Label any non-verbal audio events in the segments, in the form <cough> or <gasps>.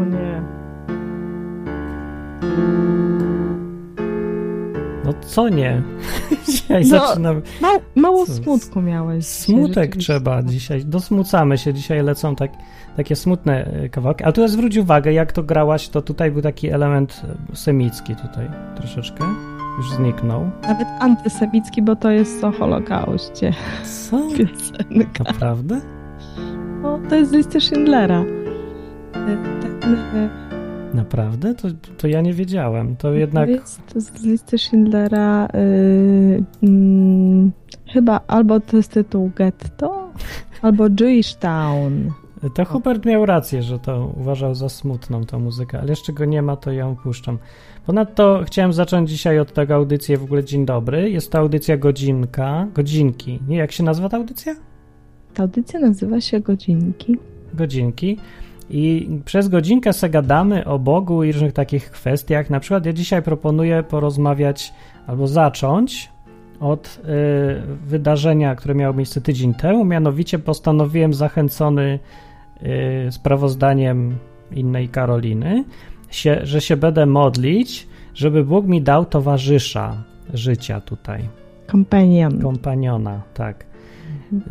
O nie. No co nie? <laughs> Dzisiaj No, zaczynamy. Ma, mało smutku miałeś. Smutek trzeba dzisiaj. Dosmucamy się. Dzisiaj lecą tak, takie smutne e, kawałki. Ale tu zwróć uwagę, jak to grałaś, to tutaj był taki element e, semicki tutaj troszeczkę. Już zniknął. Nawet antysemicki, bo to jest o Holokauście Co? <laughs> piosenka. Naprawdę? No, to jest z listy Schindlera. Naprawdę? To, to ja nie wiedziałem. To jednak To jest z listy Schindlera y, mm, chyba albo to jest tytuł Getto, albo Jewish Town. To Hubert miał rację, że to uważał za smutną tą muzykę, ale jeszcze go nie ma, to ją puszczam. Ponadto chciałem zacząć dzisiaj od tego audycję w ogóle Dzień Dobry. Jest to audycja godzinka, godzinki. Nie, jak się nazywa ta audycja? Ta audycja nazywa się Godzinki. Godzinki. I przez godzinkę se gadamy o Bogu i różnych takich kwestiach. Na przykład ja dzisiaj proponuję porozmawiać albo zacząć od y, wydarzenia, które miało miejsce tydzień temu. Mianowicie postanowiłem zachęcony y, sprawozdaniem innej Karoliny, się, że się będę modlić, żeby Bóg mi dał towarzysza życia tutaj. Companion. Kompaniona, tak.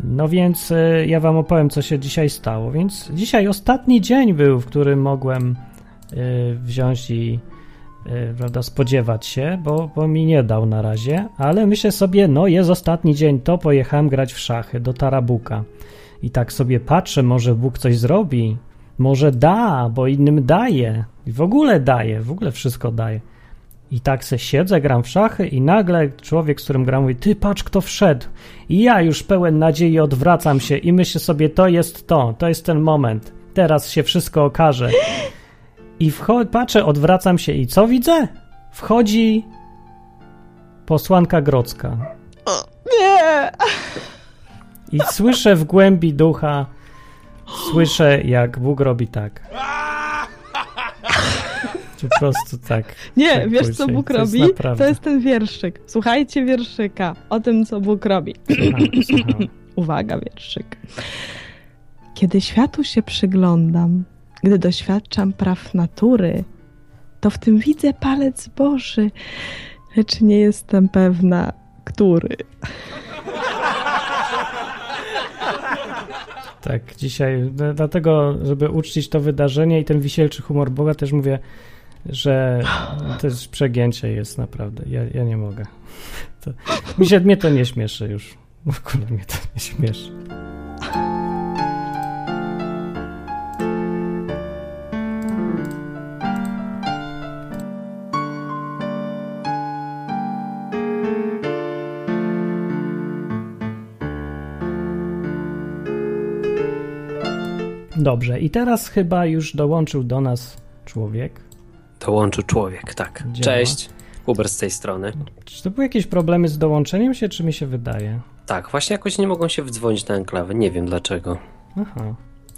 No więc y, ja wam opowiem, co się dzisiaj stało. Więc dzisiaj ostatni dzień był, w którym mogłem y, wziąć i y, prawda, spodziewać się, bo, bo mi nie dał na razie, ale myślę sobie, no jest ostatni dzień, to pojechałem grać w szachy do Tarabuka. I tak sobie patrzę, może Bóg coś zrobi, może da, bo innym daje. W ogóle daje, w ogóle wszystko daje. I tak se siedzę, gram w szachy i nagle człowiek, z którym gram, mówi, ty patrz kto wszedł. I ja już pełen nadziei odwracam się i myślę sobie, to jest to, to jest ten moment. Teraz się wszystko okaże. <laughs> I wcho- patrzę, odwracam się i co widzę? Wchodzi posłanka Grodzka. Nie! I słyszę w głębi ducha, słyszę jak Bóg robi tak. Po prostu tak. Nie, tak wiesz później. co Bóg To jest robi? To jest ten wierszyk. Słuchajcie wierszyka o tym, co Bóg robi. Słucham, słucham. <laughs> Uwaga, wierszyk. Kiedy światu się przyglądam, gdy doświadczam praw natury, to w tym widzę palec Boży, lecz nie jestem pewna, który. Tak, dzisiaj, dlatego, żeby uczcić to wydarzenie i ten wisielczy humor Boga, też mówię, że <gasps> to jest przegięcie jest naprawdę. Ja, ja nie mogę. <laughs> To, mi się, mnie to nie śmieszy już. <laughs> W ogóle mnie to nie śmieszy. Dobrze, i teraz chyba już dołączył do nas człowiek. Dołączył człowiek, tak. Działa. Cześć, Uber z tej strony. Czy to były jakieś problemy z dołączeniem się, czy mi się wydaje? Tak, właśnie jakoś nie mogą się wdzwonić na enklawę, nie wiem dlaczego. Aha.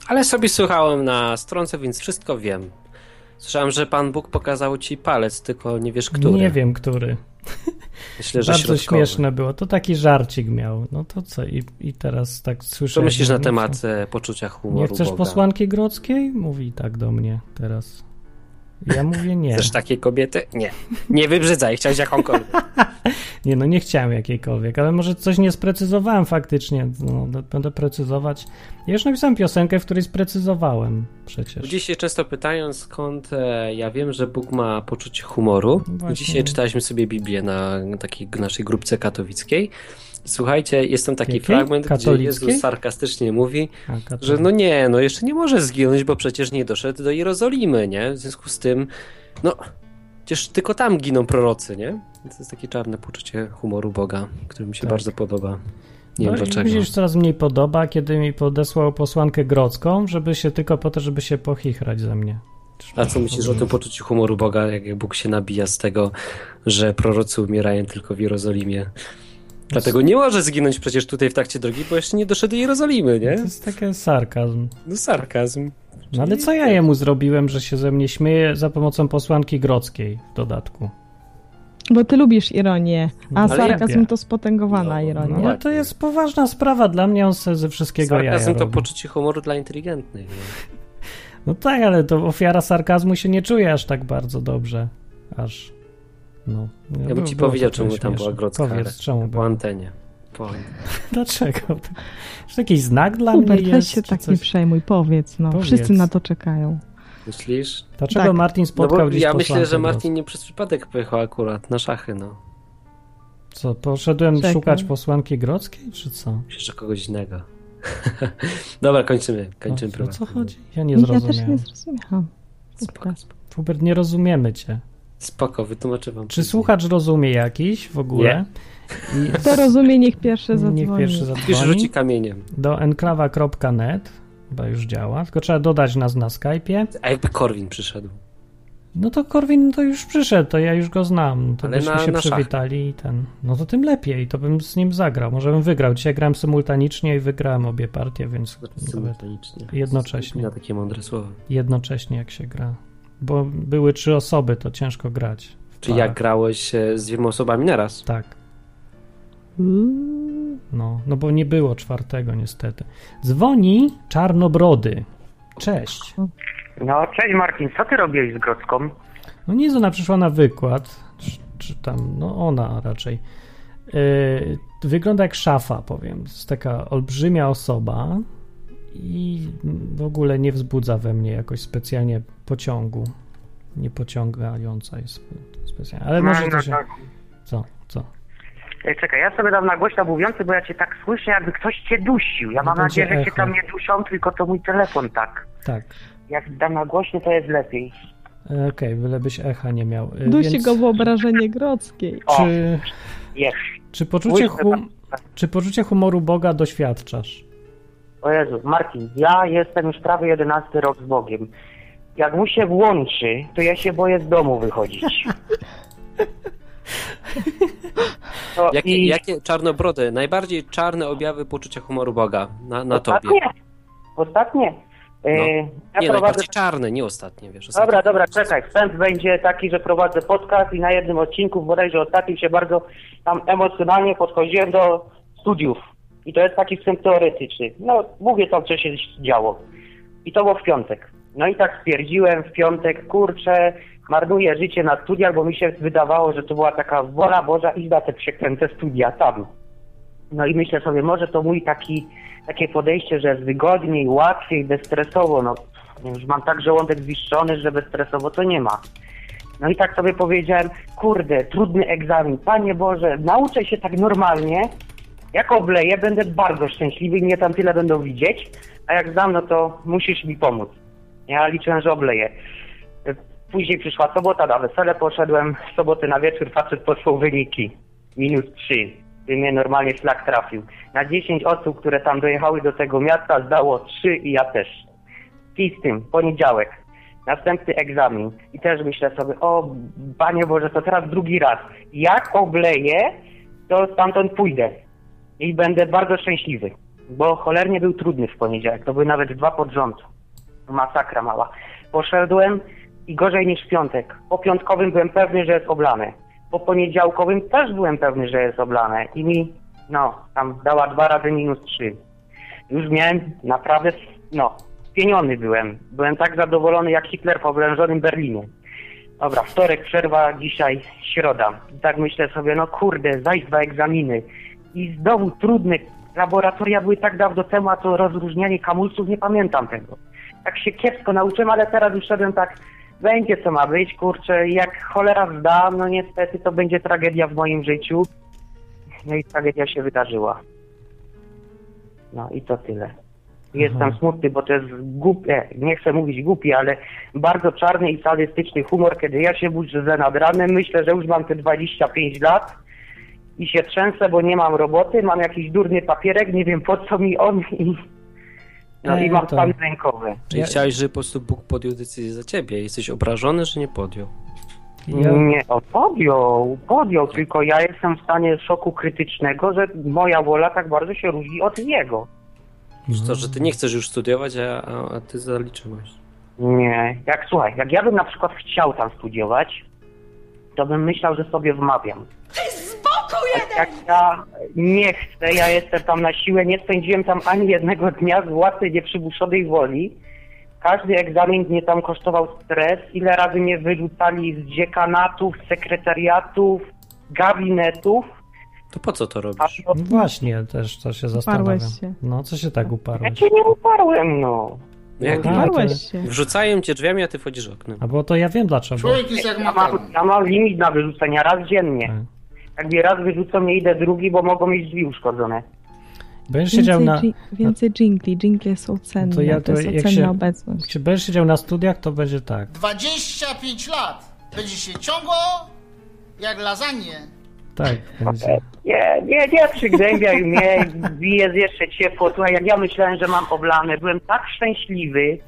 Ale sobie słuchałem na stronce, więc wszystko wiem. Słyszałem, że Pan Bóg pokazał ci palec, tylko nie wiesz który. Nie wiem, który. <laughs> Myślę, że Bardzo środkowy. śmieszne było. To taki żarcik miał. No to co? I, i teraz tak słyszę. Co myślisz na temat e, poczucia humoru Nie chcesz Boga? posłanki grodzkiej? Mówi tak do mnie teraz. Ja mówię nie. Chcesz takiej kobiety? Nie. Nie wybrzydzaj, chciałeś jakąkolwiek. <laughs> Nie, no nie chciałem jakiejkolwiek, ale może coś nie sprecyzowałem faktycznie. No, będę precyzować. Ja już napisałem piosenkę, w której sprecyzowałem przecież. Ludzie się często pytają, skąd e, ja wiem, że Bóg ma poczucie humoru. Właśnie. Dzisiaj czytaliśmy sobie Biblię na takiej naszej grupce katowickiej. Słuchajcie, jest tam taki Jakiej? fragment, gdzie? Jezus sarkastycznie mówi, A, że no nie, no jeszcze nie może zginąć, bo przecież nie doszedł do Jerozolimy, nie? W związku z tym, no, przecież tylko tam giną prorocy, nie? To jest takie czarne poczucie humoru Boga, które mi się Tak. bardzo podoba. Nie no wiem dlaczego. Mi się już coraz mniej podoba, kiedy mi podesłał posłankę grodzką, żeby się tylko po to, żeby się pochichrać ze mnie. A co myślisz o tym poczuciu humoru Boga, jak Bóg się nabija z tego, że prorocy umierają tylko w Jerozolimie? Dlatego nie może zginąć przecież tutaj w trakcie drogi, bo jeszcze nie doszedł do Jerozolimy, To nie? jest taki sarkazm. No sarkazm. No ale co ja jemu zrobiłem, że się ze mnie śmieje za pomocą posłanki grodzkiej w dodatku? Bo ty lubisz ironię, a Ale sarkazm to spotengowana No, ironia. No ale to jest poważna sprawa dla mnie, on se ze wszystkiego jaja Sarkazm to robi. poczucie humoru dla inteligentnych. No tak, ale to ofiara sarkazmu się nie czuje aż tak bardzo dobrze. Aż. No. Ja bym było- ci powiedział, czemu tam była Grodzka. Powiedz, czemu Po antenie. Po... <laughs> Dlaczego? Czy jakiś znak dla Hubert, mnie weź jest? się czy tak coś? nie przejmuj, powiedz, no. Powiedz. Wszyscy na to czekają. Myślisz? Dlaczego Tak. Martin No spotkał bo gdzieś ja myślę, że? Martin nie przez przypadek pojechał akurat na szachy, no. Co, poszedłem Czekaj. szukać posłanki Grodzkiej, czy co? Myślę, że kogoś innego. <laughs> Dobra, kończymy. Kończymy o, co chodzi? Ja nie ja też zrozumiałem. nie zrozumiałam. Spoko, spoko. Hubert, nie rozumiemy cię. Spoko, wytłumaczę wam. Czy później. słuchacz rozumie jakiś w ogóle? I <laughs> Kto rozumie, niech pierwszy zadzwoni. niech pierwszy zadzwoni. rzuci kamieniem. Do enklawa.net, chyba już działa, tylko trzeba dodać nas na Skype'ie. A jakby Korwin przyszedł? No to Korwin to już przyszedł, to ja już go znam. To Ale byśmy na- się na przywitali i ten. No to tym lepiej, to bym z nim zagrał. Może bym wygrał. Dzisiaj grałem symultanicznie i wygrałem obie partie, więc nawet Symultanicznie. jednocześnie. Na takie mądre słowa. jednocześnie jak się gra. Bo były trzy osoby, to ciężko grać. Czy jak grałeś e, z dwiema osobami naraz? Tak. No, no bo nie było czwartego niestety. Dzwoni Czarnobrody. Cześć. No, cześć Martin, co ty robiłeś z Grodzką? No nic, ona przyszła na wykład, czy, czy tam, no ona raczej. Yy, wygląda jak szafa, powiem. To jest taka olbrzymia osoba i w ogóle nie wzbudza we mnie jakoś specjalnie pociągu. Nie pociągająca jest specjalnie. Ale może no, to się... tak. Co? Co? Ej, czekaj, ja sobie dam na głośno mówiący, bo ja cię tak słyszę, jakby ktoś cię dusił. Ja No mam będzie nadzieję, że cię tam nie duszą, tylko to mój telefon tak. Tak. Jak dam na głośno, to jest lepiej. E, Okej, bylebyś echa nie miał. E, Dusi więc go wyobrażenie Grodzkiej. O. Czy, Jest. czy, poczucie hum, czy poczucie humoru Boga doświadczasz? O Jezu, Martin, ja jestem już prawie 11 rok z Bogiem. Jak mu się włączy, to ja się boję z domu wychodzić. <laughs> No Jakie, i jakie czarnobrody, najbardziej czarne objawy poczucia humoru Boga na, na tobie? ostatnie, ostatnie. E, No. ja Nie, prowadzę najbardziej czarne, nie ostatnie, wiesz. ostatnie. Dobra, dobra, czekaj. Wstęp będzie taki, że prowadzę podcast i na jednym odcinku, bodajże ostatnim, się bardzo tam emocjonalnie podchodziłem do studiów. I to jest taki wstęp teoretyczny. No, mówię tam, co się działo. I to było w piątek. No i tak stwierdziłem w piątek, kurczę, marnuję życie na studiach, bo mi się wydawało, że to była taka wola Boża i na te przekręte studia tam. No i myślę sobie, może to mój taki, takie podejście, że jest wygodniej, łatwiej, bezstresowo. No, już mam tak żołądek zwiszczony, że bezstresowo to nie ma. No i tak sobie powiedziałem, kurde, trudny egzamin. Panie Boże, nauczę się tak normalnie. Jak obleję, będę bardzo szczęśliwy i mnie tam tyle będą widzieć. A jak zdam, no to musisz mi pomóc. Ja liczyłem, że obleję. Później przyszła sobota, na wesele poszedłem. W sobotę na wieczór facet posłał wyniki. Minus 3. By mnie normalnie szlak trafił. Na 10 osób, które tam dojechały do tego miasta, zdało 3 i ja też. I z tym, poniedziałek. Następny egzamin. I też myślę sobie, o Panie Boże, to teraz drugi raz. Jak obleję, to stamtąd pójdę. I będę bardzo szczęśliwy. Bo cholernie był trudny w poniedziałek. To były nawet dwa pod rząd. Masakra mała. Poszedłem i gorzej niż w piątek. Po piątkowym byłem pewny, że jest oblane. Po poniedziałkowym też byłem pewny, że jest oblane. I mi, no, tam dała dwa razy minus trzy. Już miałem naprawdę, no, spieniony byłem. Byłem tak zadowolony jak Hitler po oblężonym Berlinie. Dobra, wtorek przerwa, dzisiaj środa. I tak myślę sobie, no kurde, zajść dwa egzaminy. I znowu trudne. Laboratoria były tak dawno temu, a to rozróżnianie kamulców, nie pamiętam tego. Tak się kiepsko nauczyłem, ale teraz już szedłem tak, będzie co ma być, kurczę, jak cholera zdam, no niestety to będzie tragedia w moim życiu. No i tragedia się wydarzyła. No i to tyle. Jestem Aha. smutny, bo to jest głupie, nie chcę mówić głupi, ale bardzo czarny i sadystyczny humor, kiedy ja się budzę nad ranem, myślę, że już mam te 25 lat i się trzęsę, bo nie mam roboty, mam jakiś durny papierek, nie wiem po co mi on i, no, i Ej, mam to- stan rękowy. Czyli Ja- chciałeś, żeby po prostu Bóg podjął decyzję za ciebie. Jesteś obrażony, że nie podjął. Ja, Nie, o, podjął, podjął, tylko ja jestem w stanie szoku krytycznego, że moja wola tak bardzo się różni od jego. Że To, że ty nie chcesz już studiować, a, a, a ty zaliczyłeś. Nie, jak słuchaj, jak ja bym na przykład chciał tam studiować, to bym myślał, że sobie wmawiam. <laughs> A Jak ja nie chcę, ja jestem tam na siłę, nie spędziłem tam ani jednego dnia z własnej nieprzybuszonej woli, każdy egzamin mnie tam kosztował stres, ile razy mnie wyrzucali z dziekanatów, sekretariatów, gabinetów. To po co to robisz? to, No właśnie, też to się zastanawiam. się. No, co się tak ja uparłeś? się nie uparłem, no. No jak A, Uparłeś to- się. Wrzucają cię drzwiami, a ty wchodzisz oknem. A bo to ja wiem dlaczego. Człowiek jest jak Ja mam, ja mam limit na wyrzucenia raz dziennie. Tak. Jak mnie raz wyrzucą, nie idę drugi, bo mogą mieć drzwi uszkodzone. Będziesz siedział Więcej, na... dżi- więcej dżingli. Dżingle są cenne. To To, ja to jest jak cenna się- obecność. Jak się będziesz siedział na studiach, to będzie tak. 25 lat. Będzie się ciągło jak lasagne. Tak, <laughs> będzie. Nie, nie, nie przygnębiaj mnie, jest jeszcze ciepło. Słuchaj, jak ja myślałem, że mam oblane, byłem tak szczęśliwy.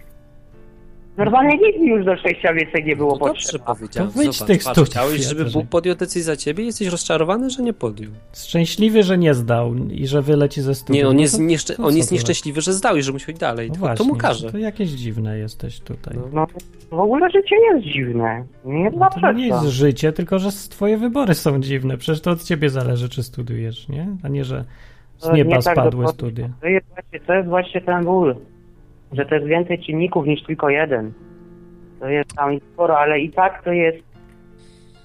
Normalnie nic mi już do szczęścia więcej nie było No dobrze potrzeba. powiedział. To wyjdź z Zobacz, tych patrz, studiów, Chciałeś, żeby. Bóg podjął decyzję za ciebie? Jesteś rozczarowany, że nie podjął. Szczęśliwy, że nie zdał i że wyleci ze studiów. Nie, on No jest, nieszczę- to on jest nieszczęśliwy, że zdał i że musi iść dalej. No właśnie, to mu każe. To jakieś dziwne jesteś tutaj. No. No, w ogóle życie jest dziwne. Nie No ma to nie jest życie, tylko że twoje wybory są dziwne. Przecież to od ciebie zależy, czy studiujesz, nie? A nie, że z nieba nie tak spadły dokładnie. studia. To jest, właśnie, to jest właśnie ten ból, że to jest więcej czynników niż tylko jeden. To jest tam sporo, ale i tak to jest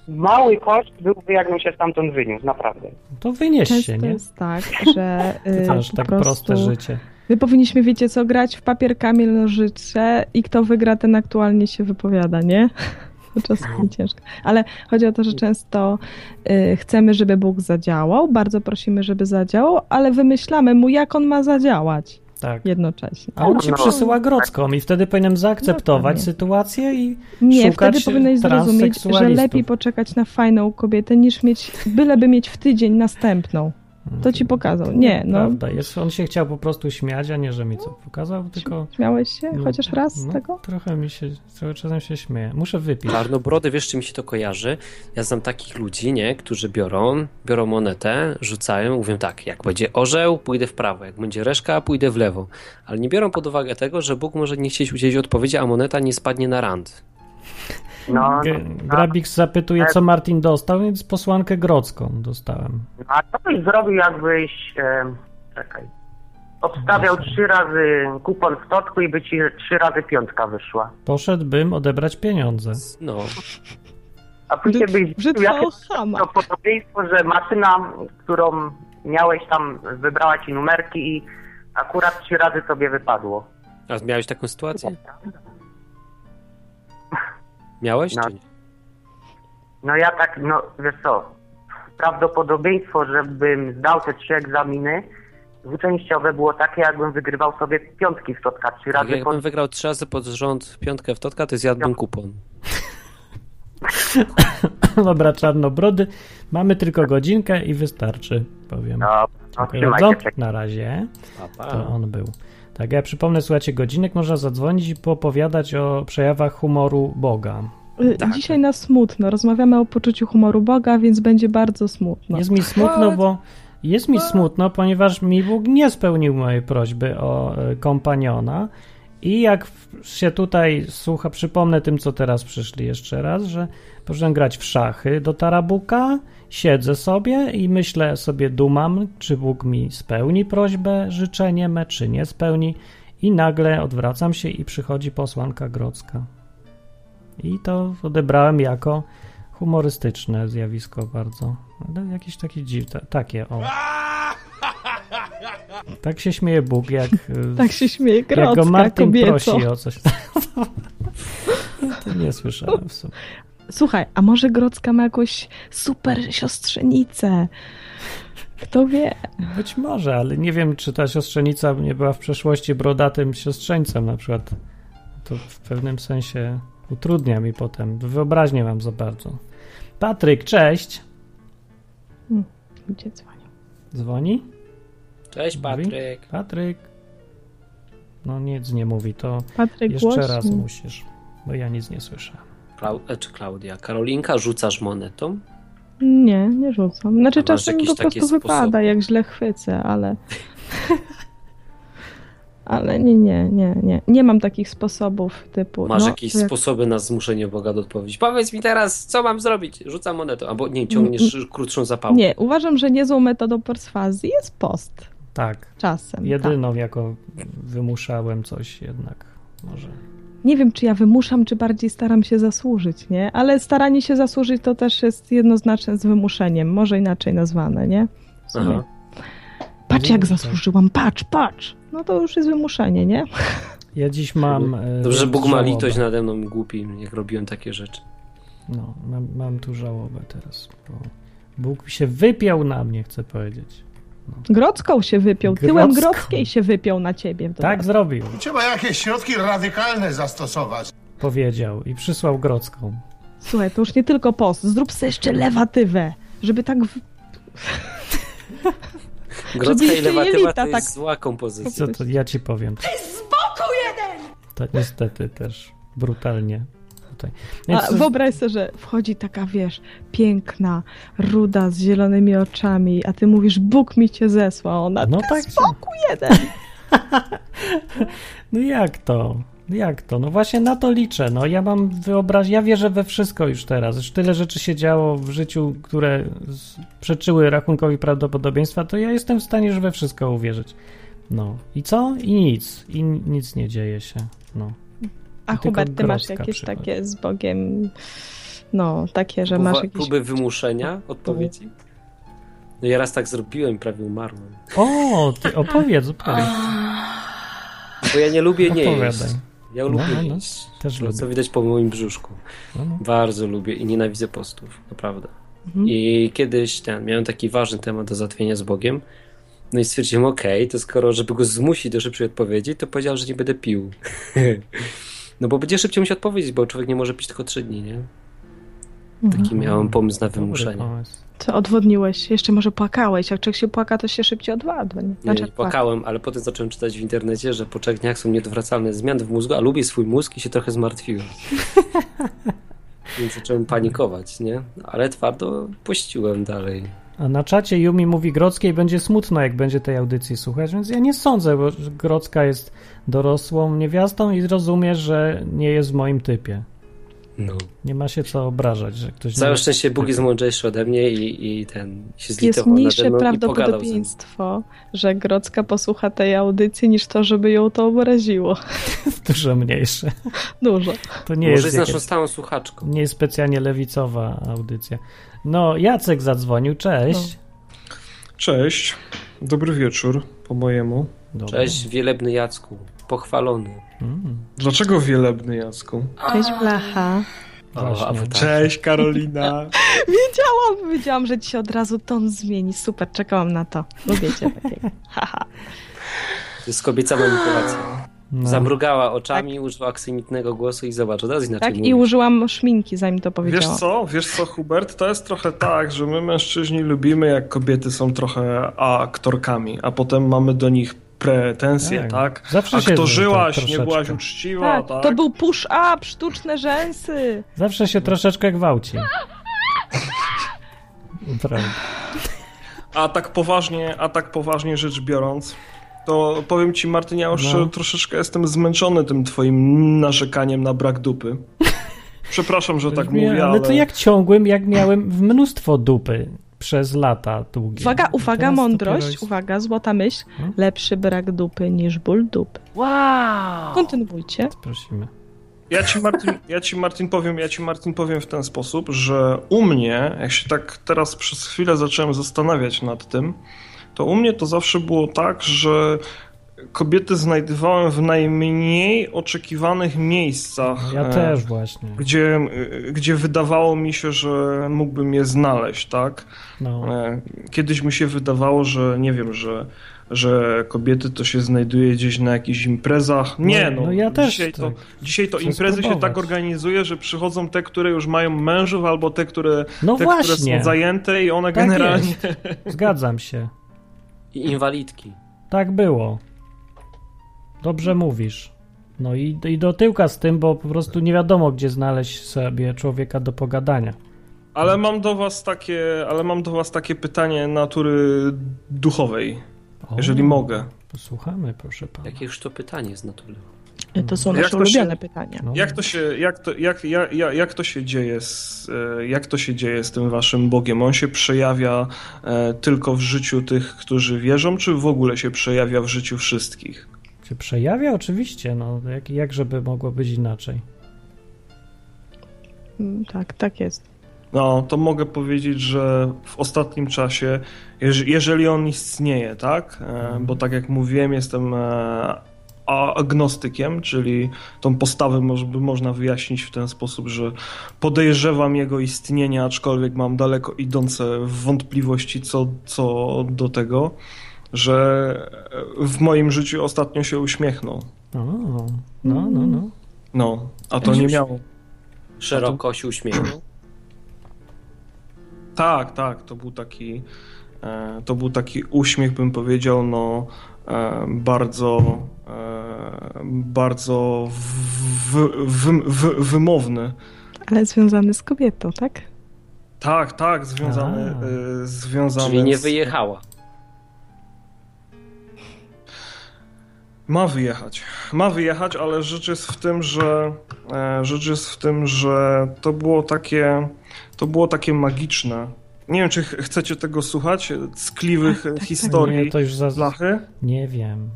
mały koszt byłby, jakbym się stamtąd wyniósł, naprawdę. To wynieś Często się, nie? jest tak, że <laughs> y, masz po tak prostu proste życie. my powinniśmy, wiecie co, grać w papier, kamień, nożyce i kto wygra, ten aktualnie się wypowiada, nie? <laughs> To czasami ciężko. Ale chodzi o to, że często y, chcemy, żeby Bóg zadziałał, bardzo prosimy, żeby zadziałał, ale wymyślamy mu, jak on ma zadziałać Tak. jednocześnie. A on ci No. przysyła grodzką i wtedy powinienem zaakceptować Dokładnie. sytuację i Nie, szukać wtedy powinieneś zrozumieć, że lepiej poczekać na fajną kobietę, niż mieć, byleby mieć w tydzień następną. To ci pokazał. Nie, no. Prawda, jest, on się chciał po prostu śmiać, a nie, że mi co pokazał, tylko... Śmiałeś się no, chociaż raz z no, tego? Trochę mi się, cały czasem się śmieję. Muszę wypić. Czarnobrody, wiesz, czy mi się to kojarzy? Ja znam takich ludzi, nie, którzy biorą, biorą monetę, rzucają, mówią tak, jak będzie orzeł, pójdę w prawo, jak będzie reszka, pójdę w lewo. Ale nie biorą pod uwagę tego, że Bóg może nie chcieć udzielić odpowiedzi, a moneta nie spadnie na rand. No, G- Grabik zapytuje, co Martin dostał, więc posłankę grodzką dostałem. a co byś zrobił, jakbyś, e, czekaj, obstawiał trzy razy kupon w totku i by ci trzy razy piątka wyszła. Poszedłbym odebrać pieniądze. No, A później byś jakie to podobieństwo, że maszyna, którą miałeś tam, wybrała ci numerki i akurat trzy razy tobie wypadło. a miałeś taką sytuację? Miałeś, No. czy nie? No ja tak, no wiesz co, prawdopodobieństwo, żebym zdał te trzy egzaminy dwuczęściowe było takie, jakbym wygrywał sobie piątki w totka trzy Tak, razy jakbym pod... wygrał trzy razy pod rząd piątkę w totka, to zjadłbym kupon. <laughs> Dobra, czarnobrody. Mamy tylko godzinkę i wystarczy, powiem. No, no. Na razie. Pa, pa. To on był. Tak, ja przypomnę, słuchajcie, godzinek można zadzwonić i poopowiadać o przejawach humoru Boga. Y, Tak. Dzisiaj na smutno. Rozmawiamy o poczuciu humoru Boga, więc będzie bardzo smutno. Jest mi smutno, bo jest mi smutno, ponieważ mi Bóg nie spełnił mojej prośby o e, kompaniona. I jak się tutaj słucha, przypomnę tym, co teraz przyszli jeszcze raz, że poszedłem grać w szachy do Tarabuka, siedzę sobie i myślę sobie, dumam, czy Bóg mi spełni prośbę, życzenie me, czy nie spełni. I nagle odwracam się i przychodzi posłanka Grodzka. I to odebrałem jako humorystyczne zjawisko bardzo. Ale jakieś takie dziwne, takie o. Tak się śmieje Bóg, jak, <laughs> y, Tak się śmieje jak go Grodzka, Martin kobieco. prosi o coś. <laughs> to nie słyszałem w sumie. Słuchaj, a może Grodzka ma jakąś super siostrzenicę? Kto wie? Być może, ale nie wiem, czy ta siostrzenica nie była w przeszłości brodatym siostrzeńcem na przykład. To w pewnym sensie utrudnia mi potem. Wyobraźnię mam za bardzo. Patryk, cześć. Ludzie dzwonią. Dzwoni? Cześć Mówi? Patryk. Patryk. No nic nie mówi, to Patryk jeszcze głośno. raz musisz, bo ja nic nie słyszę. Klau- e, czy Klaudia? Karolinka, rzucasz monetą? Nie, nie rzucam. Znaczy A czasem po prostu wypada, sposoby? jak źle chwycę, ale... <laughs> ale nie, nie, nie, nie. Nie mam takich sposobów typu... Masz no, jakieś jak- sposoby na zmuszenie Boga do odpowiedzi? Powiedz mi teraz, co mam zrobić? Rzucam monetą. Albo nie, ciągniesz krótszą zapałkę. Nie, uważam, że niezłą metodą perswazji jest post. Tak, Czasem. jedyną jako wymuszałem coś jednak. Może. Tak. nie wiem, czy ja wymuszam, czy bardziej staram się zasłużyć, nie? Ale staranie się zasłużyć to też jest jednoznaczne z wymuszeniem, może inaczej nazwane, nie? Aha. Patrz, jak zasłużyłam, patrz, patrz. No to już jest wymuszenie, nie? <laughs> Ja dziś mam. e, Dobrze, że Bóg ma litość nade mną głupi, jak robiłem takie rzeczy. No, mam, mam tu żałobę teraz. Bo Bóg się wypiął na mnie, chcę powiedzieć. Grodzką się wypiął, tyłem Grodzką. Grodzkiej się wypiął na ciebie. Tak zrobił, Trzeba jakieś środki radykalne zastosować. powiedział i przysłał Grodzką. Słuchaj, to już nie tylko post, zrób sobie jeszcze lewatywę, żeby tak... W... <laughs> Grodzka i jeszcze lewatywa to jest tak- zła kompozycja. Co to ja ci powiem. Ty z boku jeden! To niestety też brutalnie tutaj. Więc A wyobraź sobie, że wchodzi taka, wiesz, piękna, ruda, z zielonymi oczami, a ty mówisz, Bóg mi cię zesłał. Ona, No tak spokój jeden. <laughs> No jak to? Jak to? No właśnie na to liczę. No ja mam wyobraź, ja wierzę we wszystko już teraz. Już tyle rzeczy się działo w życiu, które przeczyły rachunkowi prawdopodobieństwa, to ja jestem w stanie już we wszystko uwierzyć. No i co? I nic. I nic nie dzieje się. No. A Hubert, ty masz jakieś przychodzi. takie z Bogiem, no, takie, że Próba, masz jakieś... próby wymuszenia odpowiedzi? No ja raz tak zrobiłem i prawie umarłem. O, ty opowiedz, opowiedz. Bo ja nie lubię nie Opowiadaj. jeść. Ja No, lubię no, no. jeść. Też lubię. co widać po moim brzuszku. No, no. Bardzo lubię i nienawidzę postów, naprawdę. Mhm. I kiedyś ten, miałem taki ważny temat do załatwienia z Bogiem. No i stwierdziłem, okej, to skoro, żeby go zmusić do szybszej odpowiedzi, to powiedział, że nie będę pił. <laughs> no bo będzie szybciej musiał odpowiedzieć, bo człowiek nie może pić tylko trzy dni, nie? Taki Mhm. miałem pomysł na wymuszenie. Co odwodniłeś? Jeszcze może płakałeś. Jak człowiek się płaka, to się szybciej odwadza. Nie? Nie, Znaczy, nie płakałem, ale potem zacząłem czytać w internecie, że po trzech dniach są nieodwracalne zmiany w mózgu, a lubię swój mózg i się trochę zmartwiłem. <laughs> Więc zacząłem panikować, nie? Ale twardo pościłem dalej. A na czacie Yumi mówi Grodzkiej będzie smutno, jak będzie tej audycji słuchać, więc ja nie sądzę, bo Grodzka jest dorosłą niewiastą i rozumie, że nie jest w moim typie. No. Nie ma się co obrażać, że ktoś Całe nie... szczęście Bóg jest mądrzejszy ode mnie i, i ten się Jest zlitował nade mniejsze mną i pogadał ze mną. prawdopodobieństwo, że Grodzka posłucha tej audycji, niż to, żeby ją to obraziło. <laughs> Dużo mniejsze. Dużo. To nie Może jest, jest naszą stałą słuchaczką. nie jest specjalnie lewicowa audycja. No, Jacek zadzwonił, cześć. Cześć, dobry wieczór po mojemu. Dobra. Cześć, wielebny Jacku. Pochwalony. Mm, Dlaczego wielebny Jacku? Cześć, Blacha. O, tak. Cześć Karolina. <laughs> Wiedziałam, wiedziałam, że ci się od razu ton zmieni. Super, czekałam na to. Lubię cię takiego. <laughs> Haha. To jest kobieca manipulacja. no. Zamrugała oczami, użyła aksamitnego głosu i zobacz, od razu inaczej Tak, i mówi. użyłam szminki, zanim to Wiesz powiedziałam. co, wiesz co Hubert, to jest trochę tak, że my mężczyźni lubimy jak kobiety są trochę aktorkami, a potem mamy do nich pretensje, Tak. tak? Zawsze się Aktorzyłaś, tak nie byłaś uczciwa, Tak, tak? to był push-up, sztuczne rzęsy. Zawsze się troszeczkę gwałci. Prawda. A tak poważnie, a tak poważnie rzecz biorąc, to powiem ci Martin, ja już No. troszeczkę jestem zmęczony tym twoim narzekaniem na brak dupy. Przepraszam, że <laughs> tak mówię, ale ale... to jak ciągłym, jak miałem w mnóstwo dupy przez lata długie. Uwaga, uwaga, mądrość, jest- uwaga, złota myśl. Hmm? Lepszy brak dupy niż ból dupy. Wow! Kontynuujcie. Prosimy. Ja ci, Martin, ja ci Martin powiem, ja ci Martin powiem w ten sposób, że u mnie, jak się tak teraz przez chwilę zacząłem zastanawiać nad tym, to u mnie to zawsze było tak, że kobiety znajdowałem w najmniej oczekiwanych miejscach. Ja e, też właśnie. Gdzie, e, gdzie wydawało mi się, że mógłbym je znaleźć, tak? No. E, Kiedyś mi się wydawało, że nie wiem, że, że kobiety to się znajduje gdzieś na jakichś imprezach. Nie, No, no, no ja też dzisiaj, to, tak. dzisiaj to Chcę imprezy się spróbować. tak organizuje, że przychodzą te, które już mają mężów, albo te, które, No te, które są zajęte i one Tak generalnie... Zgadzam się. I inwalidki. Tak było. Dobrze mówisz. No i, i do tyłka z tym, bo po prostu nie wiadomo, gdzie znaleźć sobie człowieka do pogadania. Ale mam do was takie, ale mam do was takie pytanie natury duchowej, O, jeżeli mogę. Posłuchamy, proszę pana. Jakież to pytanie z natury. To są Jak nasze to się- ulubione pytania. No, Jak to się, jak to, jak, jak, jak, jak to się dzieje z, e, jak to się dzieje z tym waszym Bogiem? On się przejawia e, tylko w życiu tych, którzy wierzą, czy w ogóle się przejawia w życiu wszystkich? Się przejawia? Oczywiście, no jak, jak żeby mogło być inaczej? Mm, Tak, tak jest. No, to mogę powiedzieć, że w ostatnim czasie, jeż- jeżeli on istnieje, tak? E, Bo tak jak mówiłem, jestem e, agnostykiem, czyli tą postawę można wyjaśnić w ten sposób, że podejrzewam jego istnienie, aczkolwiek mam daleko idące wątpliwości co, co do tego, że w moim życiu ostatnio się uśmiechnął. O, no, no, no. No, a to nie miało. Szeroko się uśmiechnął. Tak, tak, to był taki, e, to był taki uśmiech, bym powiedział, no e, bardzo, e, bardzo wy, wy, wy, wymowny. Ale związany z kobietą, tak? Tak, tak, związany, A. związany Czyli nie z- wyjechała. Ma wyjechać. Ma wyjechać, ale rzecz jest w tym, że e, rzecz jest w tym, że to było takie to było takie magiczne. Nie wiem, czy ch- chcecie tego słuchać, ckliwych Tak, tak, tak. historii Nie, to już za... Blachy. Nie wiem.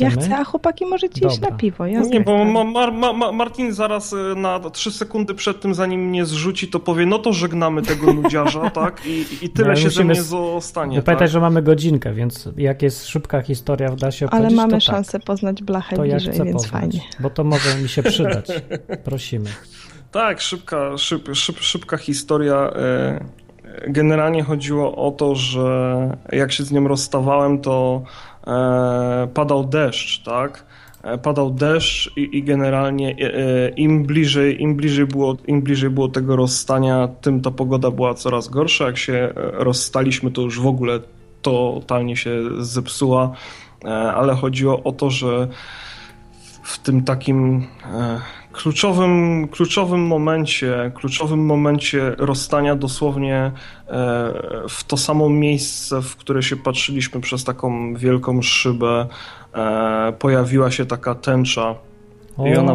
Ja Chcemy? chcę, a chłopaki możecie iść Dobra. na piwo. Ja No nie, bo ma, ma, ma, ma, Martin zaraz y, na trzy sekundy przed tym, zanim mnie zrzuci, to powie, no to żegnamy tego nudziarza, <laughs> tak? I, i tyle No, ale się ze mnie zostanie. No, pamiętaj, tak? że mamy godzinkę, więc jak jest szybka historia, da się Ale opowiedzieć, mamy to szansę poznać blachę Tak. To ja bliżej, chcę więc poznać, fajnie. bo to może mi się przydać. <laughs> Prosimy. Tak, szybka, szyb, szyb, szybka historia. e, Generalnie chodziło o to, że jak się z nią rozstawałem, to padał deszcz, tak? E, Padał deszcz i, i generalnie e, e, im bliżej, im, bliżej było, im bliżej było tego rozstania, tym ta pogoda była coraz gorsza. Jak się e, rozstaliśmy, to już w ogóle totalnie się zepsuła, e, ale chodziło o to, że w tym takim e, kluczowym, kluczowym momencie, kluczowym momencie rozstania dosłownie e, w to samo miejsce, w które się patrzyliśmy przez taką wielką szybę, e, pojawiła się taka tęcza. I ona-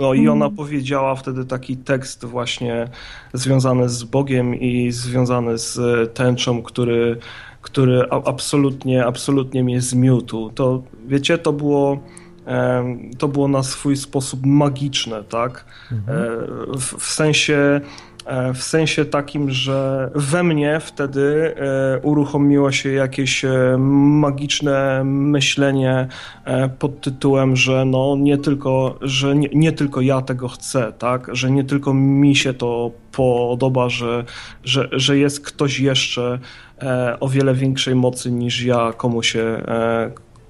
No i ona powiedziała wtedy taki tekst właśnie związany z Bogiem i związany z tęczą, który, który absolutnie, absolutnie mnie zmiótł. To wiecie, to było, to było na swój sposób magiczne, tak? E, W, w sensie e, w sensie takim, że we mnie wtedy e, uruchomiło się jakieś magiczne myślenie pod tytułem, że no nie tylko, że nie, nie tylko ja tego chcę, tak, że nie tylko mi się to podoba, że, że, że jest ktoś jeszcze o wiele większej mocy niż ja, komu się,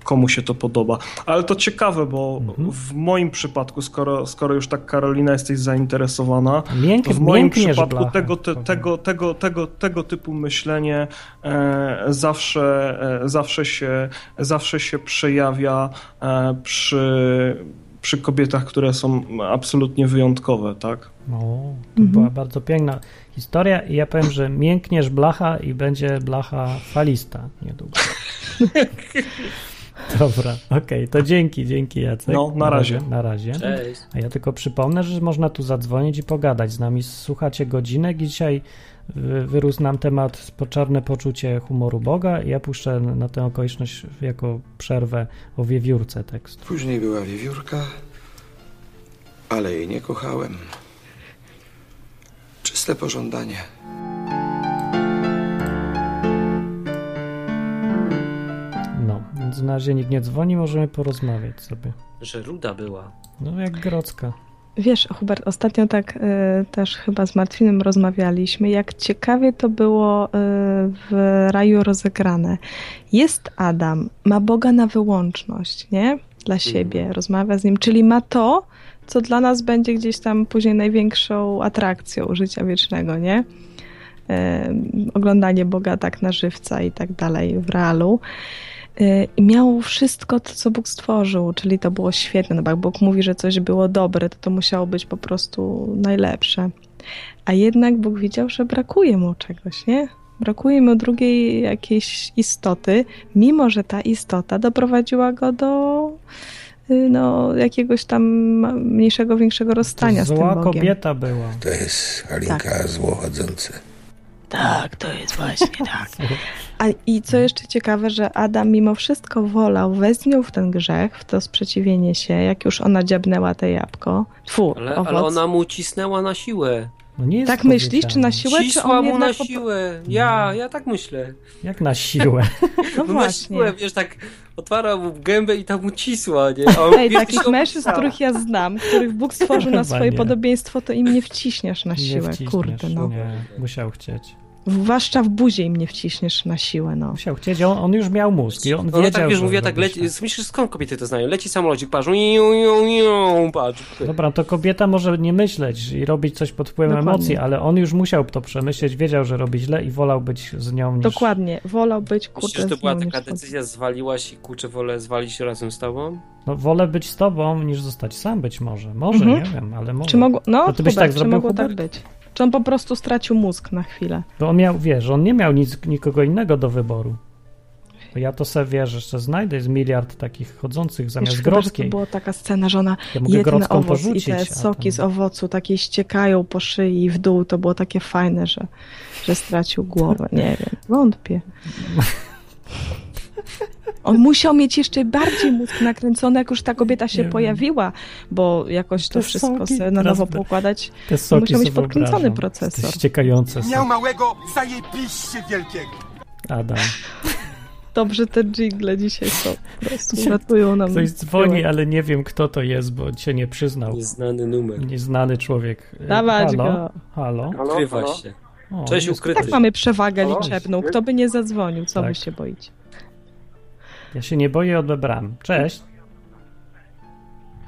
komu się to podoba. Ale to ciekawe, bo Mhm. w moim przypadku, skoro, skoro już tak Karolina jesteś zainteresowana, Mięk, to w moim przypadku blachę, tego, te, tego, tego, tego, tego typu myślenie e, zawsze, e, zawsze, się, zawsze się przejawia e, przy, przy kobietach, które są absolutnie wyjątkowe, tak? O, to Mhm. była bardzo piękna historia i ja powiem, że miękniesz blacha i będzie blacha falista niedługo. <laughs> Dobra, okej, to dzięki, dzięki Jacek. No, na razie. Na razie. Cześć. A ja tylko przypomnę, że można tu zadzwonić i pogadać z nami. Słuchacie godzinek i dzisiaj y, wyrósł nam temat poczarne poczucie humoru Boga i ja puszczę na tę okoliczność jako przerwę o wiewiórce tekst. Później była wiewiórka, ale jej nie kochałem. Czyste pożądanie. Więc na razie nikt nie dzwoni, możemy porozmawiać sobie. Że ruda była. No jak Grodzka. Wiesz, Hubert, ostatnio tak e, też chyba z Martwinem rozmawialiśmy, jak ciekawie to było e, w raju rozegrane. Jest Adam, ma Boga na wyłączność, nie? Dla siebie, rozmawia z nim, czyli ma to, co dla nas będzie gdzieś tam później największą atrakcją życia wiecznego, nie? E, oglądanie Boga tak na żywca i tak dalej w realu. E, I miał wszystko to, co Bóg stworzył, czyli to było świetne. No bo jak Bóg mówi, że coś było dobre, to to musiało być po prostu najlepsze. A jednak Bóg widział, że brakuje mu czegoś, nie? Brakuje mu drugiej jakiejś istoty, mimo że ta istota doprowadziła go do y, no, jakiegoś tam mniejszego, większego rozstania z tym Zła Bogiem. kobieta była. To jest Halinka złochodzące. Tak, to jest właśnie tak. <laughs> A i co jeszcze ciekawe, że Adam mimo wszystko wolał, nią w ten grzech, w to sprzeciwienie się, jak już ona dziabnęła te jabłko. Tfu, Ale, ale ona mu cisnęła na siłę. No nie jest Tak myślisz, czy na siłę, czy Cisła on mu na siłę. Ja, ja tak myślę. Jak na siłę? <laughs> No <laughs> na właśnie. siłę, wiesz, tak otwarła mu gębę i tam mu cisła, nie? A Ej, takich mężczyzn, których ja znam, których Bóg stworzył na swoje nie. podobieństwo, to im nie wciśniesz na Nie siłę, wciśniesz, kurde, no. Nie, musiał chcieć. Zwłaszcza w buzie im nie wciśniesz na siłę, no. Musiał chcieć, on, on już miał mózg i on Ona wiedział, tak, wiesz, że mówiła tak, leci, myślisz, skąd kobiety to znają? Leci samolocik, patrz, iu, iu, iu, patrz. Dobra, to kobieta może nie myśleć i robić coś pod wpływem Dokładnie. emocji, ale on już musiał to przemyśleć, wiedział, że robi źle i wolał być z nią niż... Dokładnie, wolał być, Myślisz, kurde, że to była taka decyzja, zwaliłaś i kurczę, wolę zwalić razem z tobą? No, wolę być z tobą niż zostać sam być może. Może, Mhm. nie wiem, ale może. Czy mogło, no, byś Hubert, tak czy zrobił, mogło tak Hubert? być? Czy on po prostu stracił mózg na chwilę? Bo on miał, wiesz, on nie miał nic, nikogo innego do wyboru. Bo ja to sobie, wiesz, jeszcze znajdę, jest miliard takich chodzących zamiast Wiesz, Grodzkiej. była taka scena, że ona Ja mogę owoc porzucić, i te tam- soki z owocu takie ściekają po szyi w dół. To było takie fajne, że, że stracił głowę. Nie wiem, wątpię. <laughs> On musiał mieć jeszcze bardziej mózg nakręcony, jak już ta kobieta się pojawiła, bo jakoś to Te wszystko sobie na nowo poukładać. Te soki musiał mieć podkręcony wyobrażam. procesor. Ściekające Miał małego zajebiście wielkiego. Adam. Dobrze te jingle dzisiaj są. Po prostu ratują nam. Ktoś dzwoni, ale nie wiem, kto to jest, bo się nie przyznał. Nieznany numer. Nieznany człowiek. Dawać Halo? go. Halo? Ukrywa się. O, Cześć, ukryty. Tak mamy przewagę liczebną. Kto by nie zadzwonił? Co Tak. wy się boicie? Ja się nie boję, odebrałem. Cześć.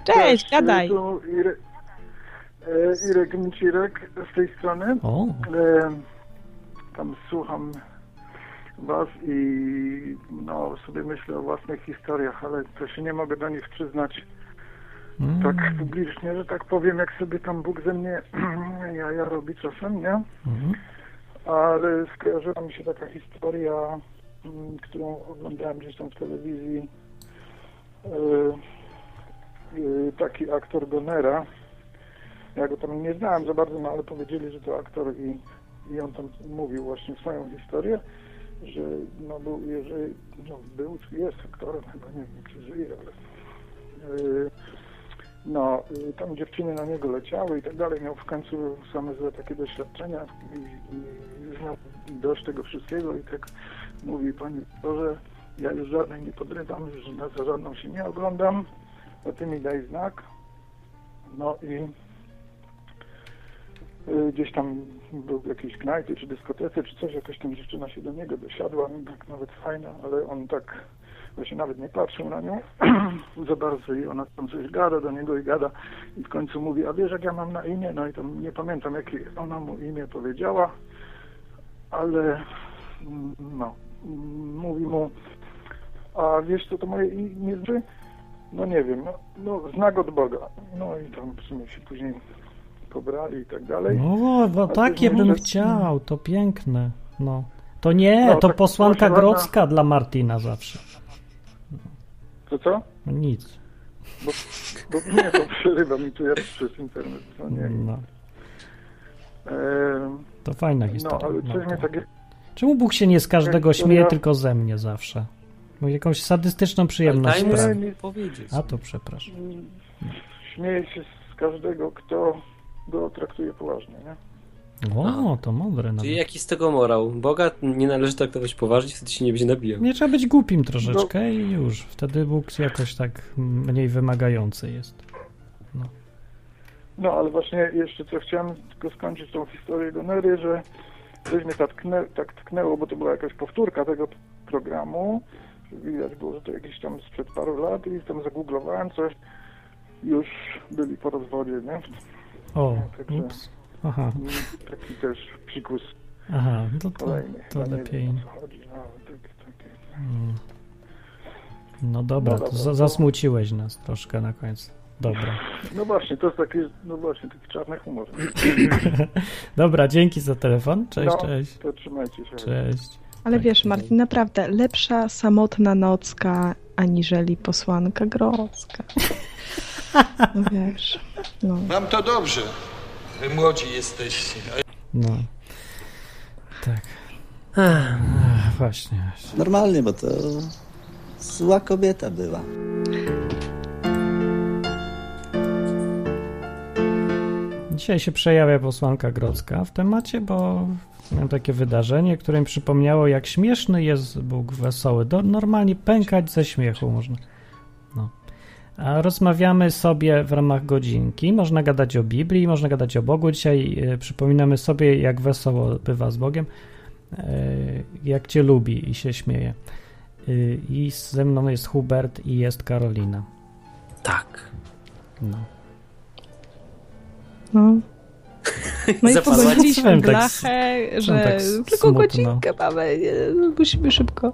Cześć, gadaj. Tu Irek, e, Irek Micirek z tej strony. O, E, tam słucham was i no, sobie myślę o własnych historiach, ale to się nie mogę do nich przyznać mm, tak publicznie, że tak powiem, jak sobie tam Bóg ze mnie <clears throat> ja, ja robi czasem, nie? mhm. Ale skojarzyła mi się taka historia, mm, którą oglądałem gdzieś tam w telewizji. E, e, taki aktor Gonera. Ja go tam nie znałem za bardzo, no ale powiedzieli, że to aktor i, i on tam mówił właśnie swoją historię, że no był, jeżeli, no był, jest aktorem, chyba nie wiem, czy żyje, ale e, no, tam dziewczyny na niego leciały i tak dalej. Miał w końcu same złe takie doświadczenia i, i miał dość tego wszystkiego i tak mówi Pani Boże, ja już żadnej nie podrywam, już na za żadną się nie oglądam, a Ty mi daj znak. No i y, gdzieś tam był w jakiejś knajpie czy dyskotece czy coś, jakaś tam dziewczyna się do niego dosiadła, tak nawet fajna, ale on tak właśnie nawet nie patrzył na nią <clears throat> za bardzo i ona tam coś gada do niego i gada i w końcu mówi, a wiesz jak ja mam na imię? No i tam nie pamiętam jakie ona mu imię powiedziała, ale mm, no, mówi mu, a wiesz co to moje imię znaczy? No nie wiem, no, no znak od Boga. No i tam w sumie się później pobrali i tak dalej. No, bo A takie bym chciał, to piękne. No. To nie, No, to tak posłanka. Grodzka dla Martina zawsze. To co? No Nic. Bo, bo nie, to przerywa mi tu ja przez internet. No nie. No, Ehm, to fajna no historia. ale coś No, mnie to- takie Czemu Bóg się nie z każdego śmieje, tylko ze mnie zawsze? Bo jakąś sadystyczną przyjemność Daj mu sprawi. nie- powiedzieć. A to przepraszam. śmieje się z każdego, kto go traktuje poważnie, nie? O, to mądre Czyli nawet. jaki z tego morał? Boga nie należy traktować poważnie, wtedy się nie będzie nabijał. Nie trzeba być głupim troszeczkę i już. Wtedy Bóg jakoś tak mniej wymagający jest. No ale właśnie jeszcze co chciałem tylko skończyć tą historię Gonery, że coś mnie tak, tknę, tak tknęło, bo to była jakaś powtórka tego programu. Widać było, że to jakieś tam sprzed paru lat i tam zagooglowałem coś. Już byli po rozwodzie, nie? O, Także- ups. Aha, Taki też psikus aha, to, to, kolejny. to Ja nie lepiej. wiem, chodzi, no, tak. Mm. No dobra, No to dobra, za, to- zasmuciłeś nas troszkę na końcu. Dobra. No właśnie, to jest taki, no właśnie, taki czarny humor. <clears throat> Dobra, dzięki za telefon. Cześć, No. cześć. To trzymajcie się. Cześć. Ale Tak, wiesz, tak. Martin, naprawdę lepsza samotna nocka aniżeli posłanka grodzka. No wiesz, no. Mam to dobrze. Wy młodzi jesteście. No. Tak. Ech, właśnie. Normalnie, bo to zła kobieta była. Dzisiaj się przejawia posłanka Grodzka w temacie, bo miałem takie wydarzenie, które mi przypomniało, jak śmieszny jest Bóg wesoły. Do, normalnie pękać ze śmiechu można. No. A rozmawiamy sobie w ramach godzinki. Można gadać o Biblii, można gadać o Bogu. Dzisiaj y, przypominamy sobie, jak wesoło bywa z Bogiem, y, jak Cię lubi i się śmieje. Y, I ze mną jest Hubert i jest Karolina. Tak. No. No. <laughs> No i Zapadła- pogodziliśmy Tak, blachę, że tak tylko smutno. godzinkę mamy, nie, musimy szybko.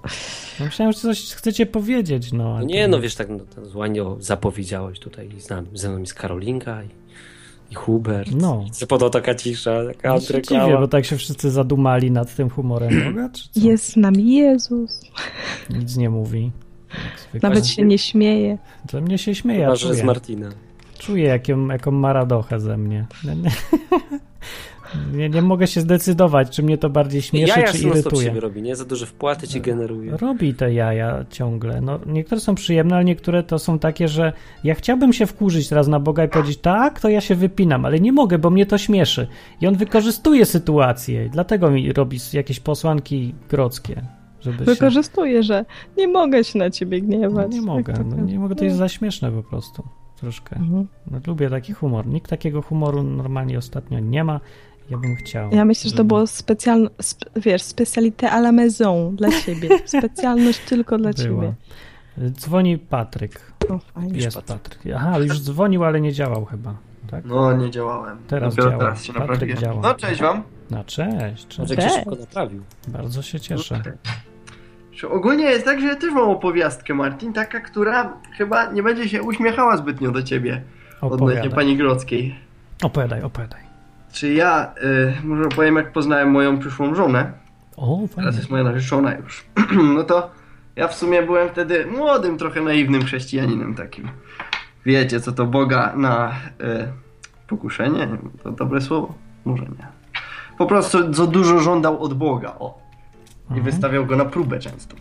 No myślałem, że coś chcecie powiedzieć, no. No nie, to- no wiesz, tak no, to ładnie zapowiedziałeś tutaj z nami, ze mną jest Karolinka i, i Hubert. No. Podał taka cisza, taka się dziwię, bo tak się wszyscy zadumali nad tym humorem <clears throat> Boga? Jest z nami Jezus. Nic nie mówi. Nawet się nie śmieje. Ze mnie się śmieje, Chyba, że z. Martina. Czuję jaką, jaką maradochę ze mnie. Nie, nie, <laughs> nie, nie mogę się zdecydować, czy mnie to bardziej śmieszy, Jaja czy irytuje. siebie robi, nie? Za duże wpłaty ci generuje. Robi te jaja ciągle. No, niektóre są przyjemne, ale niektóre to są takie, że ja chciałbym się wkurzyć teraz na Boga i powiedzieć tak, to ja się wypinam, ale nie mogę, bo mnie to śmieszy. I on wykorzystuje sytuację. Dlatego mi robi jakieś posłanki grodzkie. Żeby się... Wykorzystuję, że nie mogę się na ciebie gniewać. Nie mogę, Jak to no, tak? nie mogę, to jest za śmieszne po prostu. Troszkę. Mhm. No, lubię taki humor. Nikt takiego humoru normalnie ostatnio nie ma. Ja bym chciał. Ja myślę, że to żeby- było specjalne, sp, wiesz, specalité à la maison dla ciebie. <laughs> Specjalność tylko dla Była. ciebie. Dzwoni Patryk. O, fajnie. Jest Patryk. Aha, już dzwonił, ale nie działał chyba. Tak? No, nie działałem. Teraz Dopiero działa. teraz się Patryk naprawiłem. działa. No, cześć wam. No cześć. cześć. Może szybko naprawił. Bardzo się cieszę. Że Ogólnie jest tak, że ja też mam opowiastkę, Martin, taka, która chyba nie będzie się uśmiechała zbytnio do ciebie odnośnie Opowiadaj. pani Grodzkiej. Opowiadaj, opowiadaj. Czy ja, y, może powiem jak poznałem moją przyszłą żonę, O, teraz fajnie. jest moja narzeczona już, <clears throat> no to ja w sumie byłem wtedy młodym, trochę naiwnym chrześcijaninem takim. Wiecie, co to Boga na y, pokuszenie? To dobre słowo? Może nie. Po prostu za dużo żądał od Boga, o. I wystawiał go na próbę często.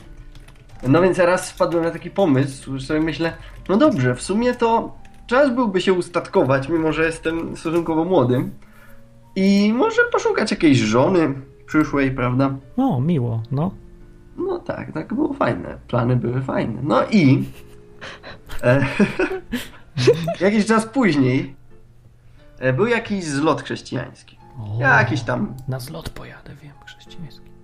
No więc raz wpadłem na taki pomysł, że sobie myślę, no dobrze, w sumie to czas byłby się ustatkować, mimo że jestem stosunkowo młodym. I może poszukać jakiejś żony przyszłej, prawda? O, miło, no. No tak, tak było fajne. Plany były fajne. No i e, <laughs> jakiś czas później e, był jakiś zlot chrześcijański. O, Jakiś tam. Na zlot pojadę, wiem.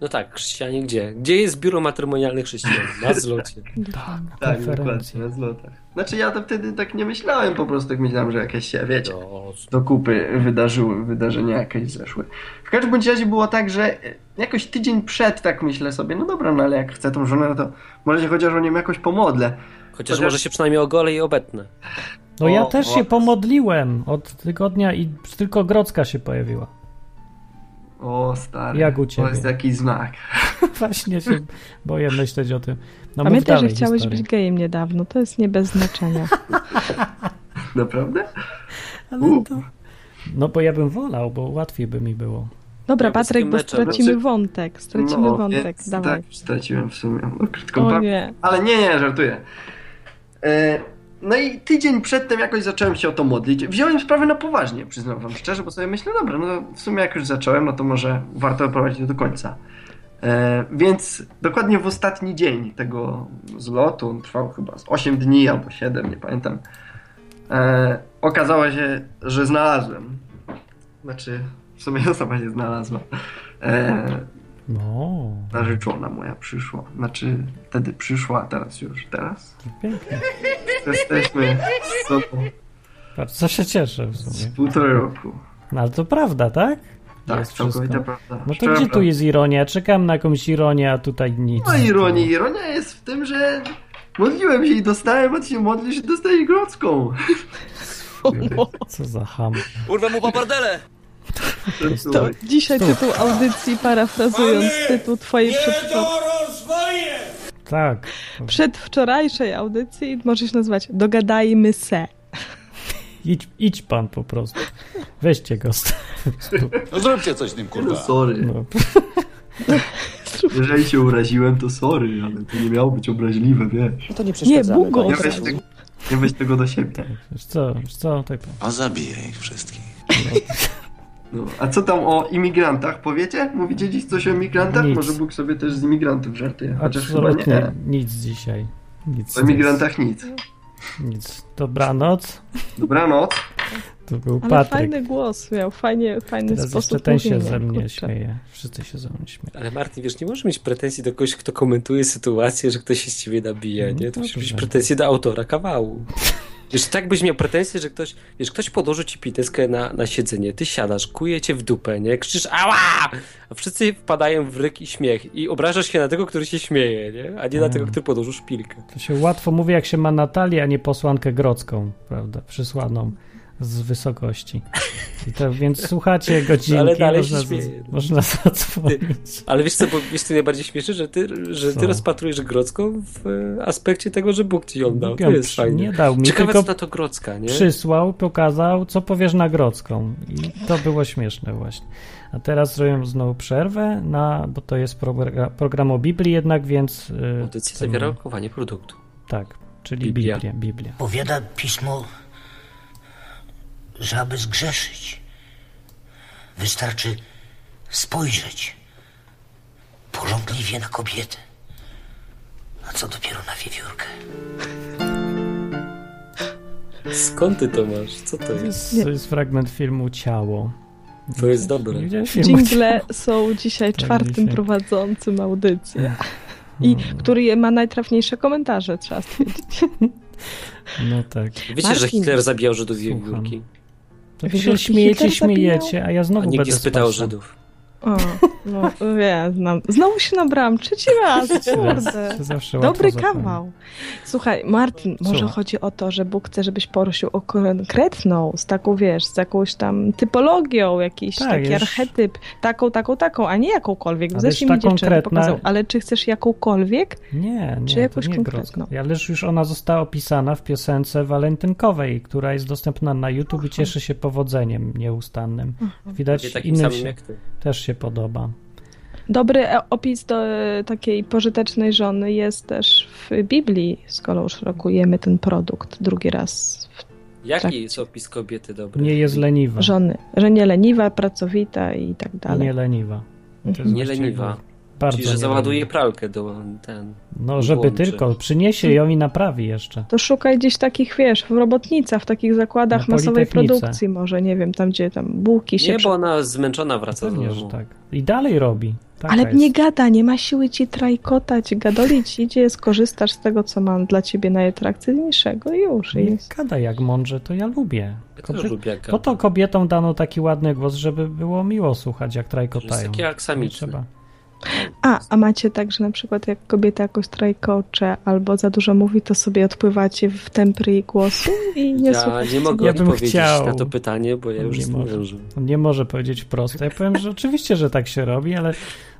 No tak, chrześcijanie gdzie? Gdzie jest biuro matrymonialnych chrześcijan? Na <laughs> zlocie. Tak, Tak, konferencja. dokładnie, na zlotach. Znaczy ja to wtedy tak nie myślałem, po prostu tak myślałem, że jakieś się, wiecie, No, do kupy wydarzyły, wydarzenia jakieś zeszły. W każdym bądź razie było tak, że e, jakoś tydzień przed tak myślę sobie, no dobra, no ale jak chcę tą żonę, no to może się chociaż o nią jakoś pomodlę. Chociaż Chociaż- może się przynajmniej ogolę i obetnę. No ja O, też o. się pomodliłem od tygodnia i tylko Grodzka się pojawiła. O stary, Jak u to ciebie? jest jakiś znak. <laughs> Właśnie się boję myśleć o tym. No Pamiętaj, że chciałeś historię. być gejem niedawno. To jest nie bez znaczenia. <laughs> Naprawdę? Ale to... No bo ja bym wolał, bo łatwiej by mi było. Dobra, Ja Patryk, bo stracimy znaczy- wątek. Stracimy no, wątek. więc Dawaj. Tak, straciłem w sumie. No, krótką O nie. Ale nie, nie, żartuję. E, no i tydzień przedtem jakoś zacząłem się o to modlić. Wziąłem sprawę na poważnie, przyznam wam szczerze, bo sobie myślę, dobra, no w sumie jak już zacząłem, no to może warto doprowadzić do końca. E, więc dokładnie w ostatni dzień tego zlotu, on trwał chyba z 8 dni albo 7, nie pamiętam, e, okazało się, że znalazłem. Znaczy, w sumie osoba się znalazła. E, No, narzeczona moja przyszła. Znaczy, wtedy przyszła, a teraz już, teraz. pięknie. Jesteśmy z sobą Bardzo się cieszę w z sumie. półtorej roku. No ale to prawda, tak? Tak, Jest całkowita wszystko. prawda. No to Szczera gdzie tu prawda. jest ironia? Czekam na jakąś ironię, a tutaj nic. No ironia, ironia jest w tym, że modliłem się i dostałem, a ty się modlisz i dostajesz grodzką. Co za ham. Urwę mu papardele! To dzisiaj tytuł audycji, parafrazując tytuł twojej przedwczor... Tak. przedwczorajszej audycji, może się nazywać Dogadajmy se. Idź, idź pan po prostu. Weźcie go. z- No zróbcie coś z nim, kurwa. No sorry. No. Jeżeli się uraziłem, to sorry, ale to nie miało być obraźliwe, wiesz. No to nie przeszkadzamy. Bugo. Nie weź, tego, nie weź tego do siebie. Wiesz co, wiesz co, tak A zabiję ich wszystkich. No, a co tam o imigrantach powiecie? Mówicie dziś coś o imigrantach? Nic. Może Bóg sobie też z imigrantów żartuje, chociaż chyba nie. nic dzisiaj. Nic. O imigrantach nic. Nic. Dobranoc. Dobranoc. To był Ale Patryk. fajny głos miał, fajnie, fajny Teraz sposób jeszcze ten się ze mnie kurczę. śmieje. Wszyscy się ze mnie śmieją. Ale Martin, wiesz, nie możesz mieć pretensji do kogoś, kto komentuje sytuację, że ktoś się z ciebie nabija, nie? To No musisz mieć pretensje do autora kawału. Wiesz, tak byś miał pretensję, że ktoś, wiesz, ktoś podłożył ci piteskę na, na siedzenie, ty siadasz, kuje cię w dupę, nie? Krzyczysz ała! A wszyscy wpadają w ryk i śmiech i obrażasz się na tego, który się śmieje, nie? A nie na Mm. tego, który podłożył szpilkę. To się łatwo mówi, jak się ma Natalię, a nie posłankę grodzką, prawda? Przysłaną z wysokości. I to, więc słuchacie godzinki, Ale dalej się można, śmieje. można zadzwonić. Ale wiesz co, bo wiesz co najbardziej śmieszy, że ty, że Co? ty rozpatrujesz Grodzką w e, aspekcie tego, że Bóg ci ją dał. To jest fajnie. nie dał mi, Ciekawe tylko co na to Grodzka, nie? Przysłał, pokazał, co powiesz na grodzką. I to było śmieszne właśnie. A teraz zrobię znowu przerwę, na, bo to jest program, program o Biblii jednak, więc... Yy, Audycja zawiera lokowanie produktu. Tak, czyli Biblia. Biblia. Biblia. Powiada pismo, że aby zgrzeszyć, wystarczy spojrzeć porządliwie na kobietę. A co dopiero na wiewiórkę. Skąd ty to masz? Co to To jest? to jest fragment filmu Ciało. To jest dobre. Jingle są dzisiaj Tak, czwartym dzisiaj. prowadzącym audycję. I który ma najtrafniejsze komentarze, trzeba stwierdzić. No tak. Wiecie, że Marcin. Hitler zabijał Żydów i Słucham. wiewiórki? To wy się śmiejecie, śmiejecie, a ja A znowu nikt będę spytał. Żydów. O, no wiem, znam. Znowu się nabrałam, trzeci raz, kurde. Dobry kawał. Słuchaj, Martin, może chodzi o to, że Bóg chce, żebyś poruszył o konkretną, z taką, wiesz, z jakąś tam typologią, jakiś Tak, taki już- archetyp, taką, taką, taką, a nie jakąkolwiek. Ale Zeszli już mi konkretna- pokazał, ale czy chcesz jakąkolwiek? Nie, nie, Czy jakąś nie konkretną? Grodzka. Ale już ona została opisana w piosence walentynkowej, która jest dostępna na YouTube i cieszy się powodzeniem nieustannym. Widać Nie takim innym się, jak ty. też się podoba. Dobry e- opis do e, takiej pożytecznej żony jest też w Biblii, skoro już rokujemy ten produkt drugi raz. Jaki Tak. jest opis kobiety dobry? Nie jest leniwa. Żony, że nie leniwa, pracowita i tak dalej. nie leniwa. To jest Nie leniwa. Bardzo Czyli, że załaduje pralkę do ten. No, żeby włączy. tylko. Przyniesie ją i naprawi jeszcze. To szukaj gdzieś takich, wiesz, w robotnicach, w takich zakładach Na masowej produkcji może, nie wiem, tam gdzie tam bułki się... Nie, bo ona zmęczona wraca do Pewnie, domu. tak. I dalej robi. Taka Ale jest. nie gada, nie ma siły ci trajkotać, gadolić, <laughs> idzie, skorzystasz z tego, co mam dla ciebie najatrakcyjniejszego i już Nie jest. gada jak mądrze, to ja lubię. Ja Kobiet... też lubię Po to kobietom dano taki ładny głos, żeby było miło słuchać, jak trajkotają. jest taki aksamiczny. trzeba. A, a macie tak, że na przykład jak kobieta jakoś trajkocze albo za dużo mówi, to sobie odpływacie w tempry jej głosu i nie Ja słuchacie. nie mogę Ja bym odpowiedzieć chciał. na to pytanie, bo ja już Nie mężem. On nie może powiedzieć wprost. Ja powiem, że oczywiście, że tak się robi, ale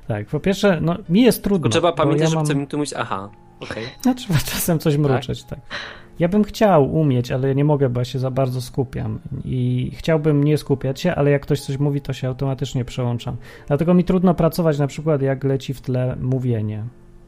tak, po pierwsze, no mi jest trudno. Tylko trzeba bo pamiętać, ja że mam... chcemy tu mówić, aha, okej. No, trzeba czasem coś mruczeć, tak. Ja bym chciał umieć, ale nie mogę, bo ja się za bardzo skupiam i chciałbym nie skupiać się, ale jak ktoś coś mówi, to się automatycznie przełączam. Dlatego mi trudno pracować na przykład jak leci w tle mówienie,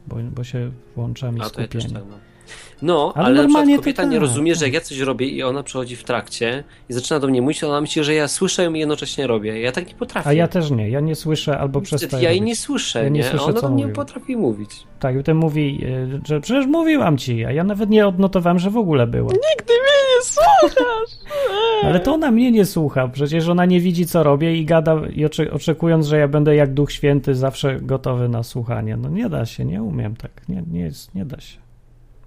bo, bo się włącza mi A to ja też skupienie. tak mam. No, Ale ale, normalnie kobieta nie tak, rozumie, że jak ja coś robię i ona przychodzi w trakcie i zaczyna do mnie mówić, ona myśli, że ja słyszę ją i jednocześnie robię. Ja tak nie potrafię. A ja też nie, ja nie słyszę albo Niestety, przestaję Ja jej nie słyszę, Ja nie nie? słyszę, ona do mnie potrafi mówić. Tak, i potem mówi, y, że przecież mówiłam ci, a ja nawet nie odnotowałem, że w ogóle było. Nigdy mnie nie słuchasz! <laughs> Ale to ona mnie nie słucha, przecież ona nie widzi, co robię i gada, i ocze- oczekując, że ja będę jak Duch Święty zawsze gotowy na słuchanie. No nie da się, nie umiem tak, nie, nie, jest, nie da się.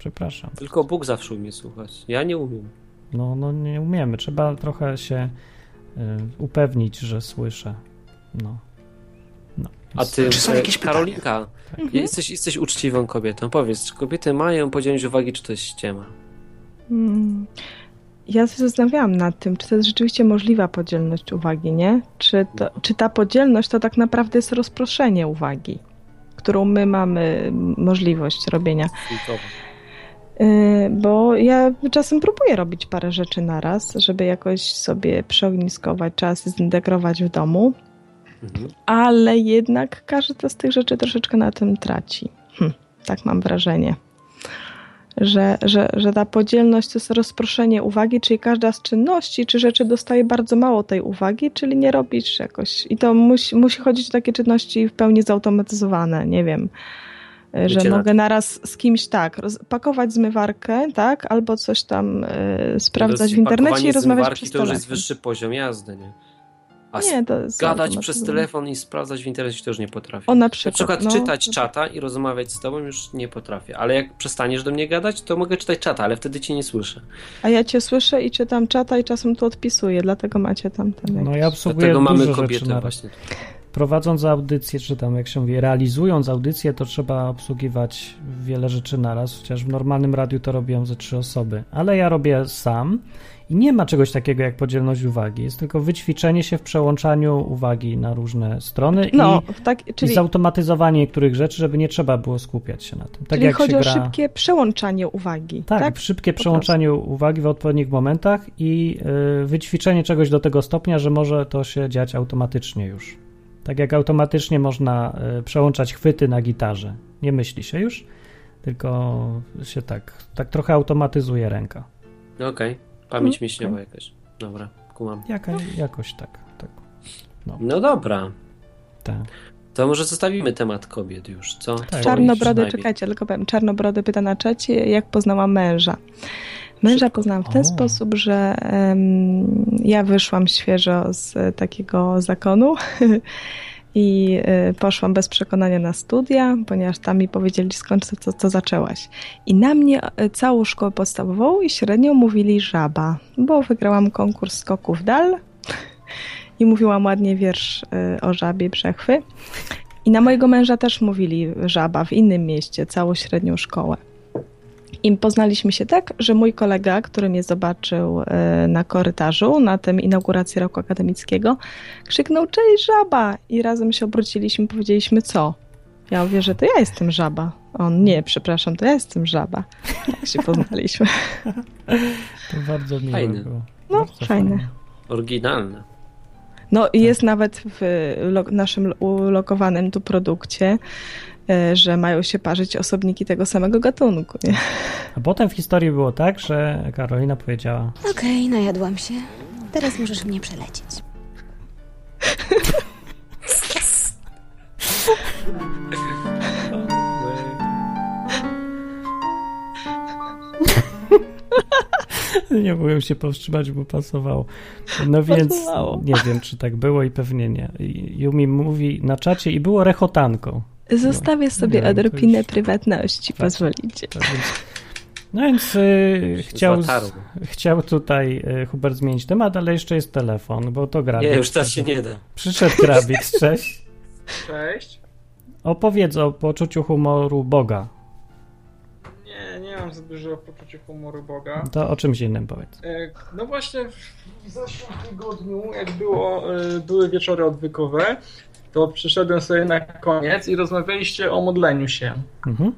Przepraszam. Tylko Bóg zawsze umie słuchać. Ja nie umiem. No, no nie umiemy, trzeba trochę się y, upewnić, że słyszę. No. no. A ty, Czy są e, jakieś Karolinka, jesteś, jesteś uczciwą kobietą. Powiedz, czy kobiety mają podzielić uwagi, czy to jest ściema? Hmm. Ja się zastanawiałam nad tym, czy to jest rzeczywiście możliwa podzielność uwagi, nie? Czy, to, czy ta podzielność to tak naprawdę jest rozproszenie uwagi, którą my mamy możliwość robienia. Yy, Bo ja czasem próbuję robić parę rzeczy naraz, żeby jakoś sobie przeogniskować czas i zintegrować w domu. ale jednak każda z tych rzeczy troszeczkę na tym traci. Hm, tak mam wrażenie. Że, że, że ta podzielność to jest rozproszenie uwagi, czyli każda z czynności czy rzeczy dostaje bardzo mało tej uwagi, czyli nie robisz jakoś. I to musi, musi chodzić o takie czynności w pełni zautomatyzowane, nie wiem. Że Wiecie, na mogę naraz z kimś tak, pakować zmywarkę, tak, albo coś tam y, sprawdzać w internecie i rozmawiać zmywarki przez to już telefon. jest wyższy poziom jazdy, nie? A Nie, to jest gadać przez telefon i sprawdzać w internecie to już nie potrafię. O, na przykład, no. czytać czata i rozmawiać z tobą już nie potrafię. Ale jak przestaniesz do mnie gadać, to mogę czytać czata, ale wtedy cię nie słyszę. A ja cię słyszę i czytam czata i czasem tu odpisuję, dlatego macie tam ten No ja obsługuję Dlatego mamy dużo kobietę rzeczy naraz. właśnie. Prowadząc audycję, czy tam jak się mówi, realizując audycję, to trzeba obsługiwać wiele rzeczy naraz, chociaż w normalnym radiu to robią ze trzy osoby. Ale ja robię sam i nie ma czegoś takiego jak podzielność uwagi. Jest tylko wyćwiczenie się w przełączaniu uwagi na różne strony No, i, tak, i czyli, zautomatyzowanie niektórych rzeczy, żeby nie trzeba było skupiać się na tym. Tak czyli jak chodzi o gra... szybkie przełączanie uwagi, Tak, tak? szybkie Po przełączanie uwagi w odpowiednich momentach i y, wyćwiczenie czegoś do tego stopnia, że może to się dziać automatycznie już. Tak jak automatycznie można y, przełączać chwyty na gitarze. Nie myśli się już, tylko się tak, tak trochę automatyzuje ręka. No Okej, pamięć Mm, mięśniowa jakaś. Dobra, kumam. Jaka, jakoś tak. tak. No dobra, tak. to może zostawimy temat kobiet już, co? Tak. Czarnobrody, czekajcie, tylko powiem, Czarnobrody pyta na czacie, jak poznałam męża. Męża poznałam w ten O. sposób, że em, ja wyszłam świeżo z takiego zakonu <laughs> i e, poszłam bez przekonania na studia, ponieważ tam mi powiedzieli skąd to, to, to zaczęłaś. I na mnie e, całą szkołę podstawową i średnią mówili żaba, bo wygrałam konkurs skoków dal <laughs> i mówiłam ładnie wiersz e, o żabie brzechwy. I na mojego męża też mówili żaba w innym mieście, całą średnią szkołę. I poznaliśmy się tak, że mój kolega, który mnie zobaczył e, na korytarzu, na tym inauguracji roku akademickiego, krzyknął cześć żaba! I razem się obróciliśmy i powiedzieliśmy co? Ja mówię, że to ja jestem żaba. On nie, przepraszam, to ja jestem żaba. Tak się poznaliśmy. <laughs> To bardzo miłe Fajne. było. No, Bardzo fajne. Oryginalne. No i jest nawet w lo- naszym ulokowanym tu produkcie, że mają się parzyć osobniki tego samego gatunku. Nie? A potem w historii było tak, że Karolina powiedziała Okej, najadłam się. Teraz możesz mnie przelecieć. <laughs> Nie mogłem się powstrzymać, bo pasowało. No więc Pasowało. nie wiem, czy tak było i pewnie nie. Yumi mówi na czacie i było rechotanką. Zostawię sobie wiem, to odrobinę już- prywatności, Tak. pozwolicie. Tak więc, no więc y, chciał, z, chciał tutaj y, Hubert zmienić temat, ale jeszcze jest telefon, bo to Grabik. Nie, już teraz się nie da. Przyszedł Grabik, <laughs> cześć. Cześć. Opowiedz o poczuciu humoru Boga. Nie, nie mam za dużo poczucia humoru Boga. To o czymś innym powiedz. E, No właśnie w zeszłym tygodniu, jak było, e, były wieczory odwykowe, to przyszedłem sobie na koniec i rozmawialiście o modleniu się. Mhm.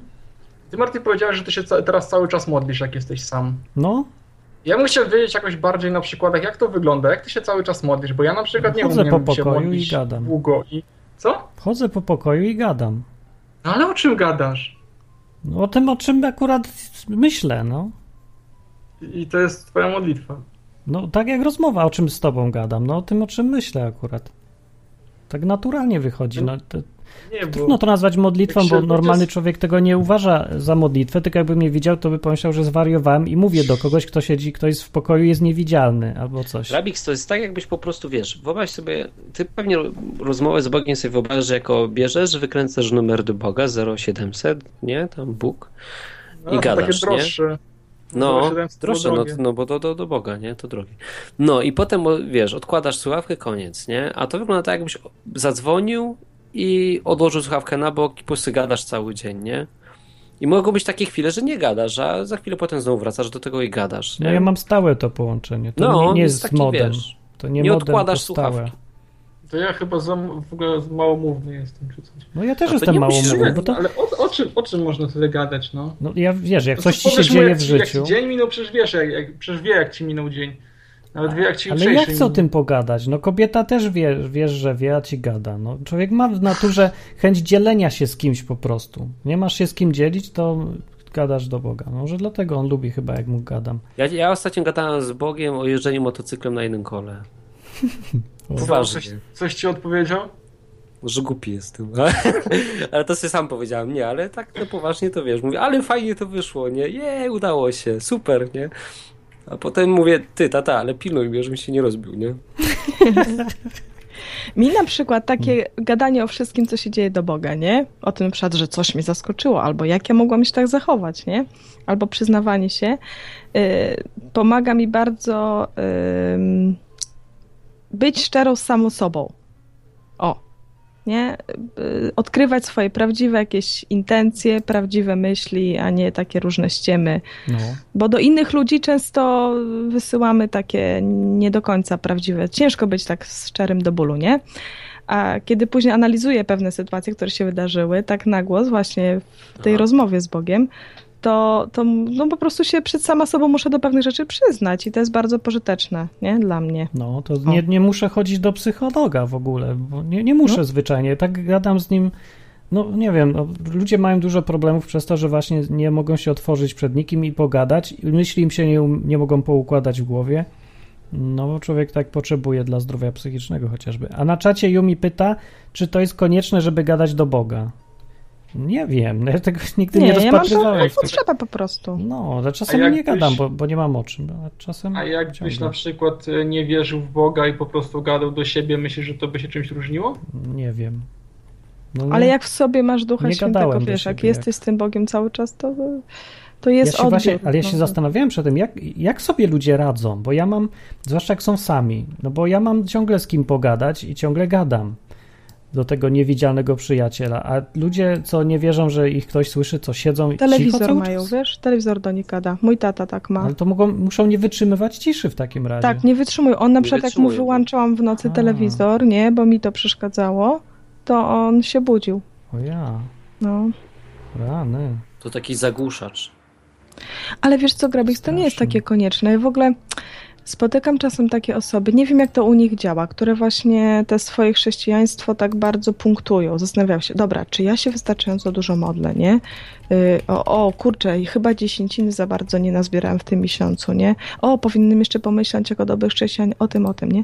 Ty, Marty, powiedziałeś, że ty się ca- teraz cały czas modlisz, jak jesteś sam. No, Ja bym chciał wiedzieć jakoś bardziej na przykładach, jak to wygląda, jak ty się cały czas modlisz, bo ja na przykład nie Chodzę umiem po się modlić i gadam. długo. I... Co? chodzę po pokoju i gadam. No ale o czym gadasz? No, o tym, o czym akurat myślę, no. I to jest twoja modlitwa. No, tak jak rozmowa, o czym z tobą gadam, no o tym, o czym myślę akurat. Tak naturalnie wychodzi. No, to, Nie, bo... trudno to nazwać modlitwą, bo normalny ludzie- człowiek tego nie uważa za modlitwę, tylko jakby mnie widział, to by pomyślał, że zwariowałem i mówię do kogoś, kto siedzi, kto jest w pokoju, jest niewidzialny albo coś. Rabix, to jest tak, jakbyś po prostu, wiesz, wyobraź sobie, ty pewnie rozmowę z Bogiem sobie wyobrażasz, że jako bierzesz, wykręcasz numer do Boga 0700, nie, tam Bóg No, i gadasz, takie nie? No, 0700 droższe, no, no bo do, do, do Boga, nie? To drogie. No i potem, wiesz, odkładasz słuchawkę, koniec, nie? A to wygląda tak, jakbyś zadzwonił i odłożył słuchawkę na bok i po prostu gadasz cały dzień, nie? I mogą być takie chwile, że nie gadasz, a za chwilę potem znowu wracasz do tego i gadasz. No nie? ja mam stałe to połączenie. To No, nie, nie jest jest taki, modem. wiesz, to nie, nie modem, odkładasz to stałe. słuchawki. To ja chyba za, w ogóle małomówny jestem, czy coś. No ja też A to jestem nie mało musisz- mówił, bo to... Ale o, o, czym, o czym można tyle gadać, no? No ja wiesz, jak No coś to ci się mu, dzieje jak w ci- Jak życiu... ci dzień minął, przecież wiesz, jak, jak, przecież wie, jak ci minął dzień. Nawet wie jak ci Ale jak chcę o tym pogadać? No kobieta też wie, wiesz, że wie, a ci gada. No, człowiek ma w naturze chęć dzielenia się z kimś po prostu. Nie masz się z kim dzielić, to gadasz do Boga. Może dlatego on lubi chyba, jak mu gadam. Ja, ja ostatnio gadałem z Bogiem o jeżdżeniu motocyklem na jednym kole. <laughs> Coś, Poważnie. coś ci odpowiedział? Że głupi jestem. <laughs> ale to sobie sam powiedziałem. Nie, ale tak no poważnie to wiesz. Mówię, ale fajnie to wyszło, nie? Je, udało się, super, nie? A potem mówię, ty, tata, ale pilnuj mnie, żebym się nie rozbił, nie? Mi na przykład takie gadanie o wszystkim, co się dzieje do Boga, nie? O tym na przykład, że coś mnie zaskoczyło, albo jak ja mogłam się tak zachować, nie? Albo przyznawanie się, y, pomaga mi bardzo ym, być szczerą z samą sobą. O, nie? Odkrywać swoje prawdziwe jakieś intencje, prawdziwe myśli, a nie takie różne ściemy. No. Bo do innych ludzi często wysyłamy takie nie do końca prawdziwe. Ciężko być tak szczerym do bólu, nie? A kiedy później analizuję pewne sytuacje, które się wydarzyły, tak na głos, właśnie w tej rozmowie z Bogiem, to, to no po prostu się przed sama sobą muszę do pewnych rzeczy przyznać i to jest bardzo pożyteczne, nie? Dla mnie. No, to nie, nie muszę chodzić do psychologa w ogóle, bo nie, nie muszę No. zwyczajnie. Tak gadam z nim. No nie wiem, no, ludzie mają dużo problemów przez to, że właśnie nie mogą się otworzyć przed nikim i pogadać. Myśli im się nie, um- nie mogą poukładać w głowie. No, bo człowiek tak potrzebuje dla zdrowia psychicznego chociażby. A na czacie Yumi pyta, czy to jest konieczne, żeby gadać do Boga. Nie wiem, no ja tego nigdy nie, Nie, ja mam rozpatrywałem. to w tym. potrzebę po prostu. No, ale czasem nie jakbyś- gadam, bo, bo nie mam o czym. A czasem A jakbyś ciągle. na przykład e, nie wierzył w Boga i po prostu gadał do siebie, myślisz, że to by się czymś różniło? Nie wiem. No, Ale nie- jak w sobie masz Ducha nie Świętego, wiesz, jak jesteś z tym Bogiem cały czas, to, to jest ja odbiór. właśnie, ale ja się no. zastanawiałem przed tym, jak, jak sobie ludzie radzą, bo ja mam, zwłaszcza jak są sami, no bo ja mam ciągle z kim pogadać i ciągle gadam do tego niewidzialnego przyjaciela, a ludzie, co nie wierzą, że ich ktoś słyszy, co siedzą cicho Telewizor cały mają, czas, wiesz? Telewizor do nich gada. Mój tata tak ma. ale to mogą, muszą nie wytrzymywać ciszy w takim razie. Tak, nie wytrzymują. On na Nie przykład jak mu wyłączałam w nocy telewizor, nie, bo mi to przeszkadzało, to on się budził. O ja, No. rany. To taki zagłuszacz. Ale wiesz co, Grabik, to nie jest takie konieczne. Ja w ogóle spotykam czasem takie osoby, nie wiem jak to u nich działa, które właśnie te swoje chrześcijaństwo tak bardzo punktują. Zastanawiają się, dobra, czy ja się wystarczająco dużo modlę, nie? Y, O, o kurczę, chyba dziesięciny za bardzo nie nazbierałem w tym miesiącu, nie? O, powinienem jeszcze pomyśleć jako dobry chrześcijan o tym, o tym, nie?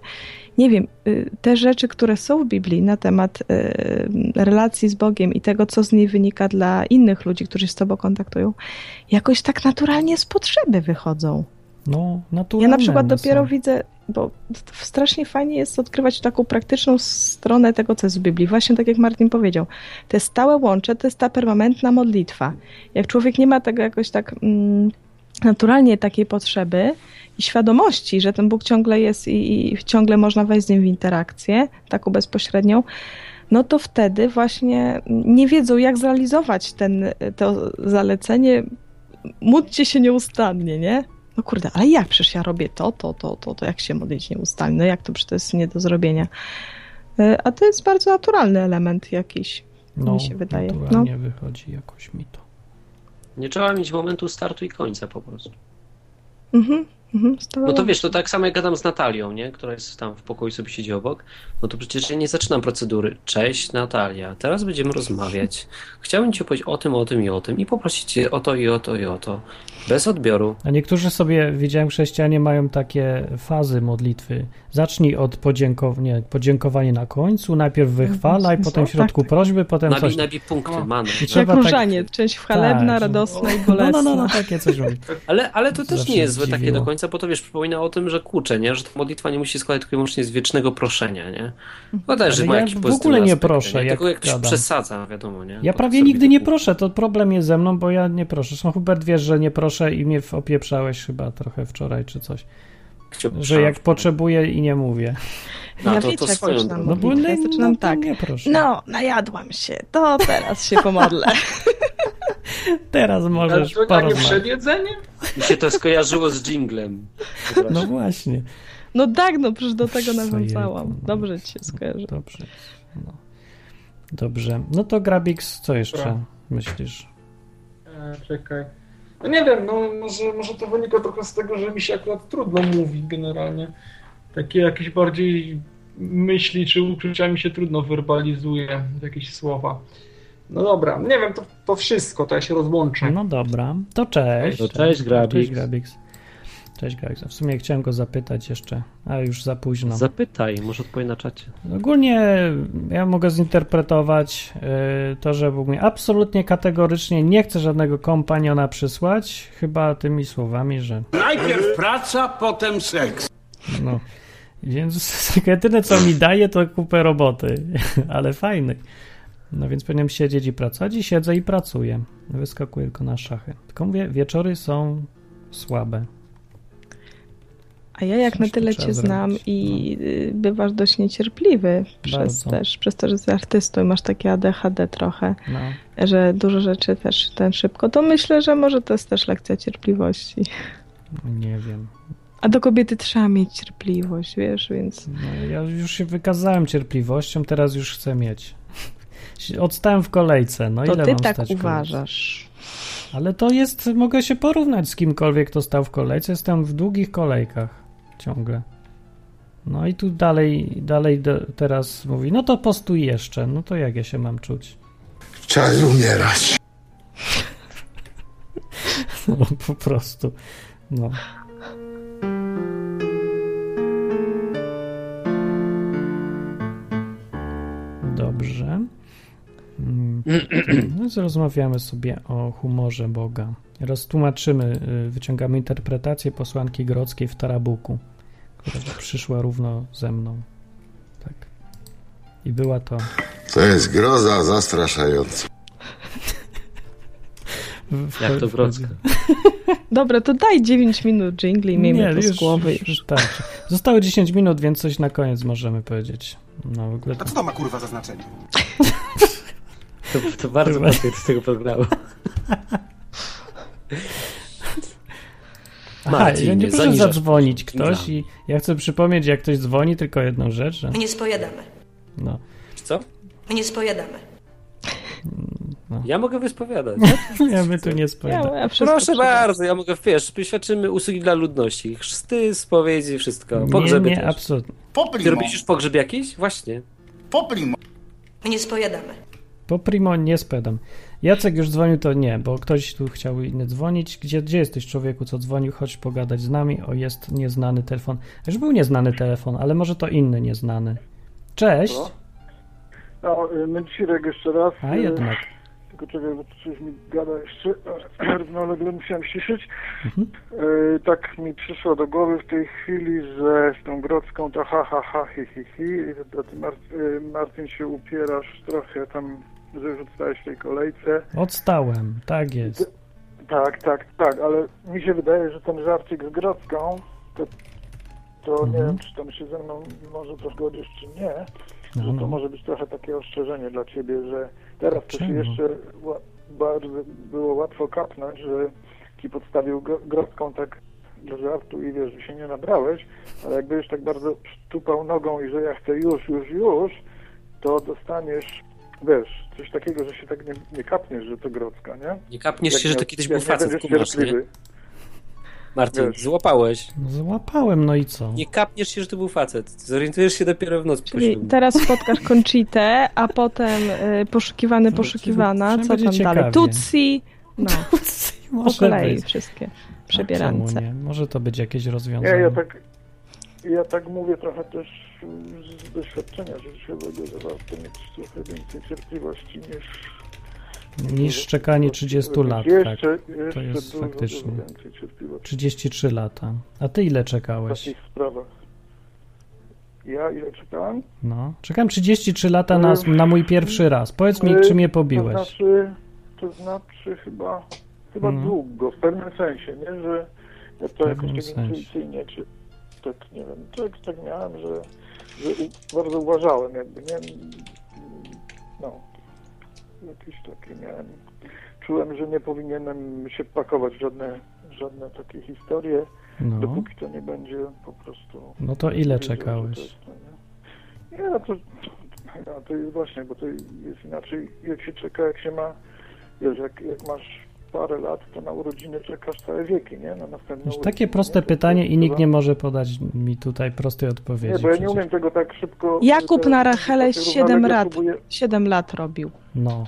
Nie wiem, y, te rzeczy, które są w Biblii na temat y, relacji z Bogiem i tego, co z niej wynika dla innych ludzi, którzy się z Tobą kontaktują, jakoś tak naturalnie z potrzeby wychodzą. No, Ja naturalne na przykład dopiero są. widzę, bo strasznie fajnie jest odkrywać taką praktyczną stronę tego, co jest w Biblii. Właśnie tak jak Martin powiedział, te stałe łącze to jest ta permanentna modlitwa. Jak człowiek nie ma tego jakoś tak mm, naturalnie takiej potrzeby i świadomości, że ten Bóg ciągle jest i, i ciągle można wejść z nim w interakcję, taką bezpośrednią, no to wtedy właśnie nie wiedzą, jak zrealizować ten, to zalecenie, módlcie się nieustannie, nie? No kurde, ale jak? Przecież ja robię to, to, to, to, to jak się modlić nieustannie? No jak to? Przecież to jest nie do zrobienia. E, A to jest bardzo naturalny element jakiś, no, mi się wydaje. No. naturalnie wychodzi jakoś mi to. Nie trzeba mieć momentu startu i końca po prostu. Mhm, mhm, No to wiesz, to tak samo jak gadam z Natalią, nie? która jest tam w pokoju, sobie siedzi obok, no to przecież ja nie zaczynam procedury. Cześć Natalia, teraz będziemy rozmawiać. Chciałbym Ci opowiedzieć o tym, o tym i o tym i poprosić Cię o to i o to i o to. Bez odbioru. A niektórzy sobie, widziałem, chrześcijanie mają takie fazy modlitwy. Zacznij od podziękowania, podziękowanie na końcu, najpierw wychwala i potem w środku prośby, potem Nabij, coś. nabij punkty, mamy. I Jak trzeba tak- różanie, część chwalebna, Tak. radosna i No, bolesna. no, no, no, takie coś robi. Ale, ale to też nie jest złe takie do końca, bo to wiesz, przypomina o tym, że kurczę, nie? Że ta modlitwa nie musi składać tylko i wyłącznie z wiecznego proszenia, nie? No też Ale ma ja jakiś w pozytywny ogóle nie aspekt, proszę, nie? jak Tylko jak ktoś przesadza, wiadomo, nie? Ja prawie nigdy nie proszę, to problem jest ze mną, bo ja nie proszę. Zresztą Hubert wiesz, że nie proszę i mnie opieprzałeś chyba trochę wczoraj czy coś. Że jak potrzebuję i nie mówię. No, ja to- wiecie, to jak swoją zaczynam. No bo nie- Ja zaczynam no tak. nie proszę. No, najadłam się, to teraz się pomodlę. <laughs> Teraz Ale możesz to nie przed jedzeniem? Mi się to skojarzyło z jinglem. No właśnie. No tak, no przecież do tego nawiązałam. Dobrze ci się skojarzy. Dobrze. No. Dobrze. No to Grabix, co jeszcze Dobra. myślisz? E, czekaj. No nie wiem, no może, może to wynika trochę z tego, że mi się akurat trudno mówi generalnie. Takie jakieś bardziej myśli czy uczucia mi się trudno werbalizuje, jakieś słowa. No dobra, nie wiem, to, to wszystko, to ja się rozłączę. No dobra, to cześć. To cześć, Grabix. Cześć Grabix. Cześć Grabix. W sumie chciałem go zapytać jeszcze, a już za późno. Zapytaj, może odpowie na czacie. Ogólnie ja mogę zinterpretować y, to, że Bóg mi absolutnie kategorycznie nie chce żadnego kompaniona przysłać, chyba tymi słowami, że Najpierw praca, potem seks. no. Więc <laughs> jedyne co mi daje to kupę roboty, <laughs> ale fajnej. No więc powinienem siedzieć i pracować i siedzę i pracuję. Wyskakuję tylko na szachy. Tylko mówię, wieczory są słabe. A ja jak Coś na tyle cię znam zrobić. i y, bywasz dość niecierpliwy przez Bardzo. też, przez to, że jesteś artystą i masz takie ADHD trochę, No. że dużo rzeczy też ten szybko, to myślę, że może to jest też lekcja cierpliwości. Nie wiem. A do kobiety trzeba mieć cierpliwość, wiesz, więc No, ja już się wykazałem cierpliwością, teraz już chcę mieć. <laughs> Odstałem w kolejce. No to ile ty tak kolejce? uważasz. Ale to jest, mogę się porównać z kimkolwiek, kto stał w kolejce. Jestem w długich kolejkach ciągle. No i tu dalej, dalej do, teraz mówi, no to postój jeszcze. No to jak ja się mam czuć? Czas umierać. <laughs> No po prostu. No. Dobrze. Mm, No sobie o humorze Boga. Roztłumaczymy, y, wyciągamy interpretację posłanki Grodzkiej w Tarabuku, która przyszła równo ze mną. Tak. I była to To jest groza zastraszająca. Jak to Grodzka? <laughs> Dobra, to daj 9 minut jingli i miejmy to z głowy już. wystarczy. Zostało 10 minut, więc coś na koniec możemy powiedzieć. No w ogóle A co to ma kurwa za znaczenie? <laughs> To, to bardzo pasuje do tego programu. Aha, ja nie proszę zaniżasz zadzwonić ktoś i ja chcę przypomnieć, jak ktoś dzwoni, tylko jedną rzecz, że My nie spowiadamy. no, Co? My nie spowiadamy. Ja mogę wyspowiadać. <laughs> ja my tu nie spowiadamy. Ja, Proszę bardzo, ja mogę, wiesz, świadczymy usługi dla ludności. Chrzty, spowiedzi, wszystko. Nie, Pogrzeby nie, też. absolutnie. Ty Poprimo. robisz już pogrzeb jakiś? Właśnie. Poprimo. My nie spowiadamy. Po primo nie spedam. Jacek już dzwonił, to nie, bo ktoś tu chciał inny dzwonić. Gdzie, gdzie jesteś człowieku, co dzwonił? Chodź pogadać z nami. O, jest nieznany telefon. Już był nieznany telefon, ale może to inny nieznany. Cześć. No, y, Męcirek jeszcze raz. A y, jednak. Tylko czekaj, bo coś mi gada jeszcze. <clears throat> Równolegle musiałem ściszyć. Mhm. Y, Tak mi przyszło do głowy w tej chwili, że z tą Grodzką to ha, ha, ha, hi, hi, hi. Ty, Mar- y, Martin, się upierasz trochę tam, że rzucałeś w tej kolejce. Odstałem, tak jest. Tak, tak, tak, ale mi się wydaje, że ten żarcik z Grodzką, to, to nie Mhm. wiem, czy tam się ze mną może to zgodzisz, czy nie, No, że to no. może być trochę takie ostrzeżenie dla ciebie, że teraz to się jeszcze bardzo było łatwo kapnąć, że ci podstawił Gro- Grodzką tak do żartu i wiesz, że się nie nabrałeś, ale jak będziesz tak bardzo tupał nogą i że ja chcę już, już, już, to dostaniesz, wiesz, coś takiego, że się tak nie, nie kapniesz, że to Grodzka, nie? Nie kapniesz Jak się, że to kiedyś był facet, kumasz, nie? cierpliwy. Martin, Wiesz. złapałeś. No, złapałem, no i co? Nie kapniesz się, że to był facet. Zorientujesz się dopiero w nocy po Czyli teraz spotkasz Conchitę, a potem y, poszukiwany, poszukiwana, co będzie tam dalej? ciekawie. Tutsi, no, <laughs> po Może kolei być. wszystkie przebierance. Może to być jakieś Nie, rozwiązanie. ja tak, ja tak mówię trochę też z doświadczenia życiowego, że warto mieć trochę więcej cierpliwości niż... Niż czekanie 30 lat, jeszcze, tak. Jeszcze To jest dużo, faktycznie. Dużo więcej cierpliwości 33 lata. A ty ile w czekałeś? takich sprawach. Ja ile czekałem? No. Czekałem 33 lata na, na mój pierwszy raz. Powiedz mi, czy mnie To pobiłeś? znaczy, to znaczy chyba, chyba No. długo, w pewnym sensie, nie? Że ja to jakoś tak intuicyjnie, czy tak, nie wiem, tak, tak miałem, że, bardzo uważałem jakby, nie? No, jakieś takie miałem, czułem, że nie powinienem się pakować w żadne, żadne takie historie, No. dopóki to nie będzie po prostu... No to ile czekałeś? jest nie? No to, ja, to jest właśnie, bo to jest inaczej, jak się czeka, jak się ma, wiesz, jak, jak masz parę lat, to na urodziny czekasz całe wieki, nie? Na następne urodziny, takie proste nie? Pytanie i nikt nie może podać mi tutaj prostej odpowiedzi. Nie, bo ja nie przecież. umiem tego tak szybko... Jakub te- na sytuacje 7 równolegle lat, próbuje- 7 lat robił. No.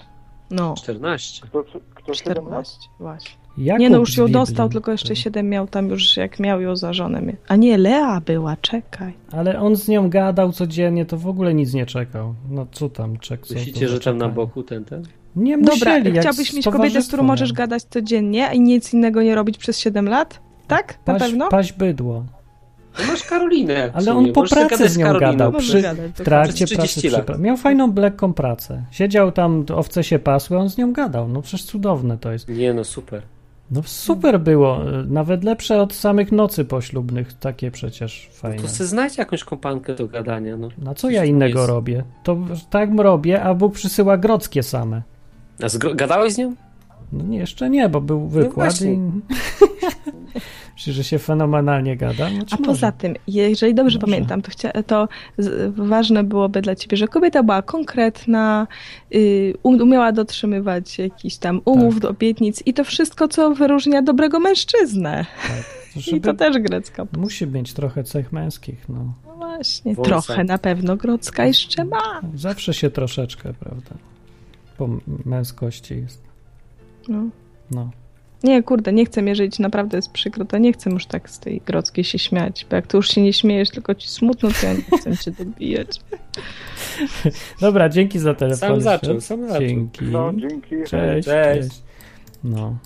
No, 14. Kto, kto 7 lat? 14, właśnie. Jakub nie no, już ją Biblii. dostał, tylko jeszcze 7 miał tam już, jak miał ją za żonę. A nie, Lea była, czekaj. Ale on z nią gadał codziennie, to w ogóle nic nie czekał. No co tam, czek, co Myślicie, że tam na boku ten, ten? Nie Dobra, musieli, jak chciałbyś mieć kobietę, z którą możesz gadać codziennie i nic innego nie robić przez 7 lat? Tak? Na Paś, pewno? paś bydło. No masz Karolinę. Ale on po pracy z nią Karoliną. gadał. Przy, gadać, w trakcie pracy 30 przy, Miał fajną, lekką pracę. Siedział tam, owce się pasły, on z nią gadał. No przecież cudowne to jest. Nie no, super. No super było. Nawet lepsze od samych nocy poślubnych. Takie przecież fajne. To sobie znajdź jakąś kompankę do gadania, no. Na co ja innego robię? To tak robię, a Bóg przysyła grodzkie same. A gadałeś z nią? No nie, jeszcze nie, bo był wykład właśnie. i... <laughs> Myślisz, że się fenomenalnie gada? No, A może? poza tym, jeżeli dobrze Może. pamiętam, to, chcia, to z, ważne byłoby dla ciebie, że kobieta była konkretna, y, um, umiała dotrzymywać jakichś tam umów, Tak. do obietnic i to wszystko, co wyróżnia dobrego mężczyznę. <laughs> I Żeby- to też grecka. Musi mieć trochę cech męskich, no. No właśnie, Wąsa. trochę na pewno grodzka jeszcze ma. Zawsze się troszeczkę, prawda? Po męskości jest. No. No. Nie, kurde, nie chcę mierzyć, naprawdę jest przykro, to nie chcę już tak z tej grodzkiej się śmiać, bo jak ty już się nie śmiejesz, tylko ci smutno, to ja nie chcę cię dobijać. <laughs> Dobra, dzięki za telefon. Sam zaczął, sam zaczął. Dzięki. No, dzięki. Cześć, Cześć. cześć. No.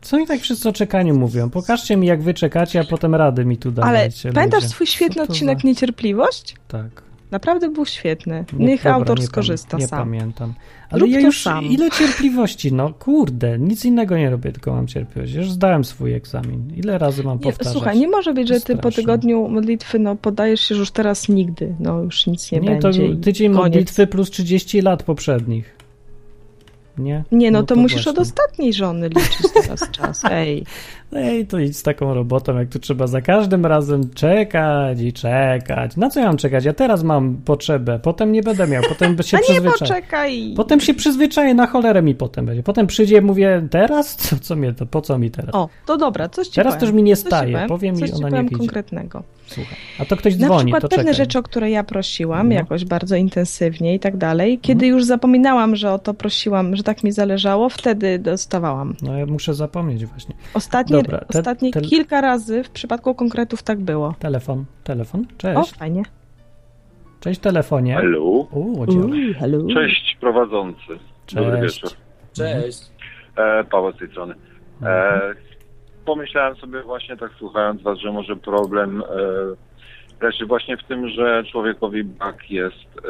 Co oni tak wszyscy o czekaniu mówią? Pokażcie mi, jak wy czekacie, a potem rady mi tu Ale dajcie. pamiętasz ludzie. swój świetny odcinek za- Niecierpliwość? Tak. Naprawdę był świetny. Nie- Niech dobra, autor nie skorzysta Nie sam. pamiętam. Ale ja to już sam. ile cierpliwości, no kurde, nic innego nie robię, tylko mam cierpliwość. Już zdałem swój egzamin. Ile razy mam Nie, powtarzać? słuchaj, nie może być, że ty po tygodniu modlitwy no, podajesz się, że już teraz nigdy, no już nic nie, Nie, to będzie. i tydzień koniec. modlitwy plus 30 lat poprzednich. Nie? Nie, no, to, musisz właśnie. od ostatniej żony liczyć teraz czas. <laughs> Ej, Ej, to idź z taką robotą, jak tu trzeba za każdym razem czekać i czekać. Na co ja mam czekać? Ja teraz mam potrzebę, potem nie będę miał, potem się <laughs> nie przyzwyczaję. Potem się przyzwyczaję, na cholerę mi potem będzie. Potem przyjdzie, mówię, teraz? Co, co mnie to, po co mi teraz? O, to dobra, coś ci Teraz powiem. też mi nie staje, powiem, powiem mi, coś ci ona idzie. konkretnego. Słuchaj. A to ktoś Na dzwoni, przykład to pewne czekaj. rzeczy, o które ja prosiłam, No. jakoś bardzo intensywnie i tak dalej, kiedy Mhm. już zapominałam, że o to prosiłam, że tak mi zależało, wtedy dostawałam. No ja muszę zapomnieć właśnie. Ostatnie, Dobra, te- ostatnie te- kilka razy w przypadku konkretów tak było. Telefon, telefon, O, cześć. fajnie. Cześć telefonie. Hello. U, działa. hello. Cześć prowadzący. Dobry Cześć. wieczór. Cześć. E, Paweł z tej strony. E, Mhm. pomyślałem sobie właśnie tak słuchając was, że może problem e, leży właśnie w tym, że człowiekowi brak jest e,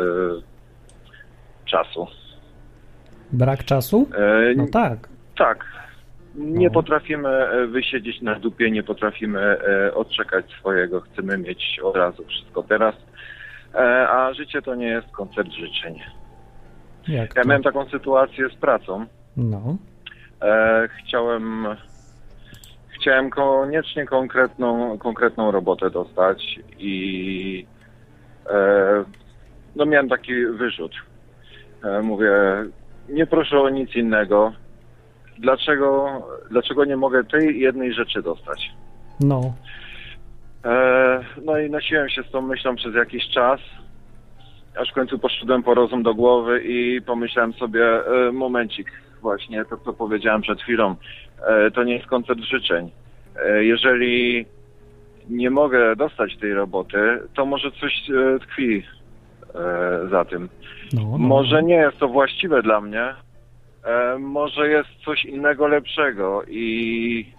czasu. Brak czasu? E, No tak. Tak. Nie No. potrafimy e, wysiedzieć na dupie, nie potrafimy e, odczekać swojego, chcemy mieć od razu wszystko teraz. E, a życie to nie jest koncert życzeń. Jak Ja to? miałem taką sytuację z pracą. No. Chciałem chciałem koniecznie konkretną, konkretną robotę dostać i e, no miałem taki wyrzut. E, mówię, nie proszę o nic innego. Dlaczego, dlaczego nie mogę tej jednej rzeczy dostać? No. E, no i nosiłem się z tą myślą przez jakiś czas, aż w końcu poszedłem po rozum do głowy i pomyślałem sobie, e, momencik, właśnie to, co powiedziałem przed chwilą, e, to nie jest koncert życzeń. E, jeżeli nie mogę dostać tej roboty, to może coś e, tkwi e, za tym. No, no. Może nie jest to właściwe dla mnie, e, może jest coś innego lepszego i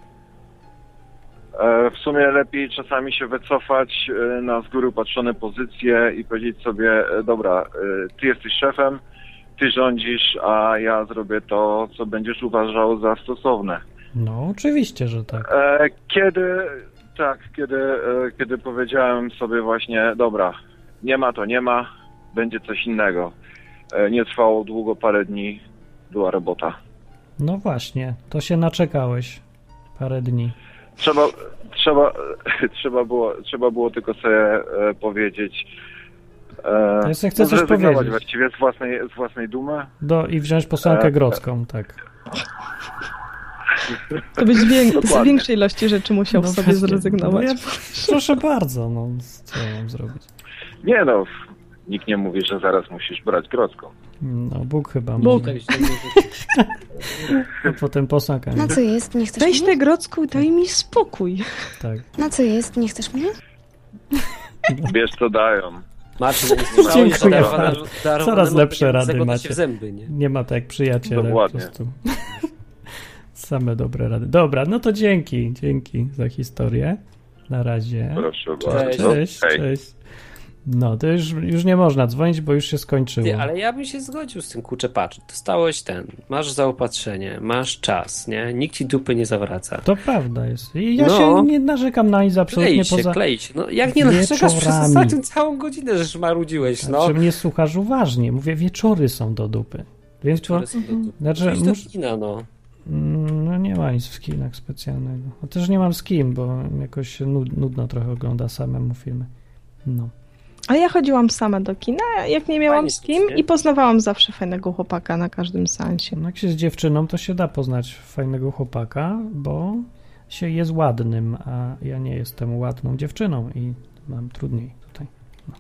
e, w sumie lepiej czasami się wycofać e, na z góry patrzone pozycje i powiedzieć sobie, e, dobra, e, ty jesteś szefem, ty rządzisz, a ja zrobię to, co będziesz uważał za stosowne. No, oczywiście, że tak. E, Kiedy, tak, kiedy, kiedy powiedziałem sobie właśnie, dobra, nie ma to nie ma, będzie coś innego. Nie trwało długo, parę dni, była robota. No właśnie, to się naczekałeś parę dni. Trzeba, trzeba, <laughs> trzeba, było, trzeba było tylko sobie e, powiedzieć. E, To chcę coś zrezygnować powiedzieć. właściwie z własnej, z własnej dumy. Do, I wziąć posłankę E, grodzką, tak. <laughs> To byś wię- z większej ilości rzeczy musiał No sobie właśnie, zrezygnować. no ja, proszę bardzo, no co mam zrobić? Nie no, nikt nie mówi, że zaraz musisz brać grodzką. No, Bóg chyba Bóg. mówi. <laughs> A potem posąg. a nie- Na co jest? Nie chcesz Weź mnie? tę grocku i daj mi spokój. Tak. Na co jest? Nie chcesz mnie? <laughs> Wiesz co dają. Marcin, <laughs> Dziękuję Coraz lepsze rady macie. w zęby, nie? Nie ma tak jak przyjaciele. Po Dokładnie. prostu. Same dobre rady. Dobra, no to dzięki. Dzięki za historię. Na razie. Proszę Cześć. bardzo. Cześć, cześć. No, to już, już nie można dzwonić, bo już się skończyło. Ty, ale ja bym się zgodził z tym, kurczę, patrz, dostałeś ten, masz zaopatrzenie, masz czas, nie? Nikt ci dupy nie zawraca. To prawda jest. I ja No. się nie narzekam na nic absolutnie Klej się, poza... klej się. No jak nie narzekasz przez ostatnią całą godzinę, że marudziłeś, no. Znaczy mnie słuchasz uważnie. Mówię, wieczory są do dupy. Więc to... Są do dupy. Znaczy, do mus... kina, no. No nie ma nic w kinach specjalnego. A też nie mam z kim, bo jakoś nudno trochę ogląda samemu filmy. No. A ja chodziłam sama do kina, jak nie miałam Fajnie z kim nie? i poznawałam zawsze fajnego chłopaka na każdym seansie. no jak się z dziewczyną, to się da poznać fajnego chłopaka, bo się jest ładnym, a ja nie jestem ładną dziewczyną i mam trudniej tutaj. No.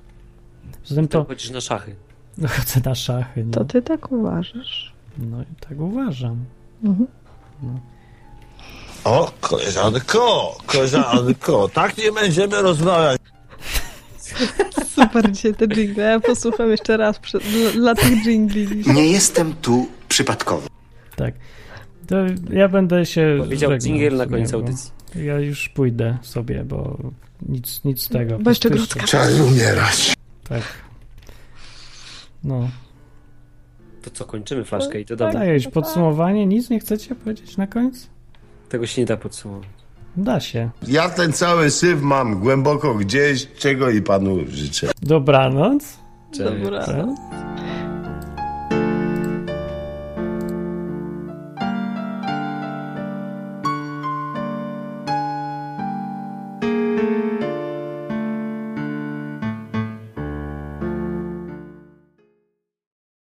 Poza tym To chodzisz na szachy. <laughs> no, chodzę na szachy. No. To ty tak uważasz? no i tak uważam. Mhm. O, koleżanko, koleżanko, tak nie będziemy rozmawiać. <laughs> Super dzisiaj te jingle. Ja posłucham jeszcze raz przed, dla, tych jingli. Nie jestem tu przypadkowo. Tak. To ja będę się. Powiedział w na końcu audycji. Ja już pójdę sobie, bo nic, nic z tego. Bo jeszcze grudka. Czas umierać. Tak. No. To co, kończymy flaszkę i to damy. Dajesz podsumowanie, nic nie chcecie powiedzieć na końcu? Tego się nie da podsumować. Da się. Ja ten cały syf mam głęboko gdzieś, czego i panu życzę. Dobranoc. Cześć. Dobra. Tak?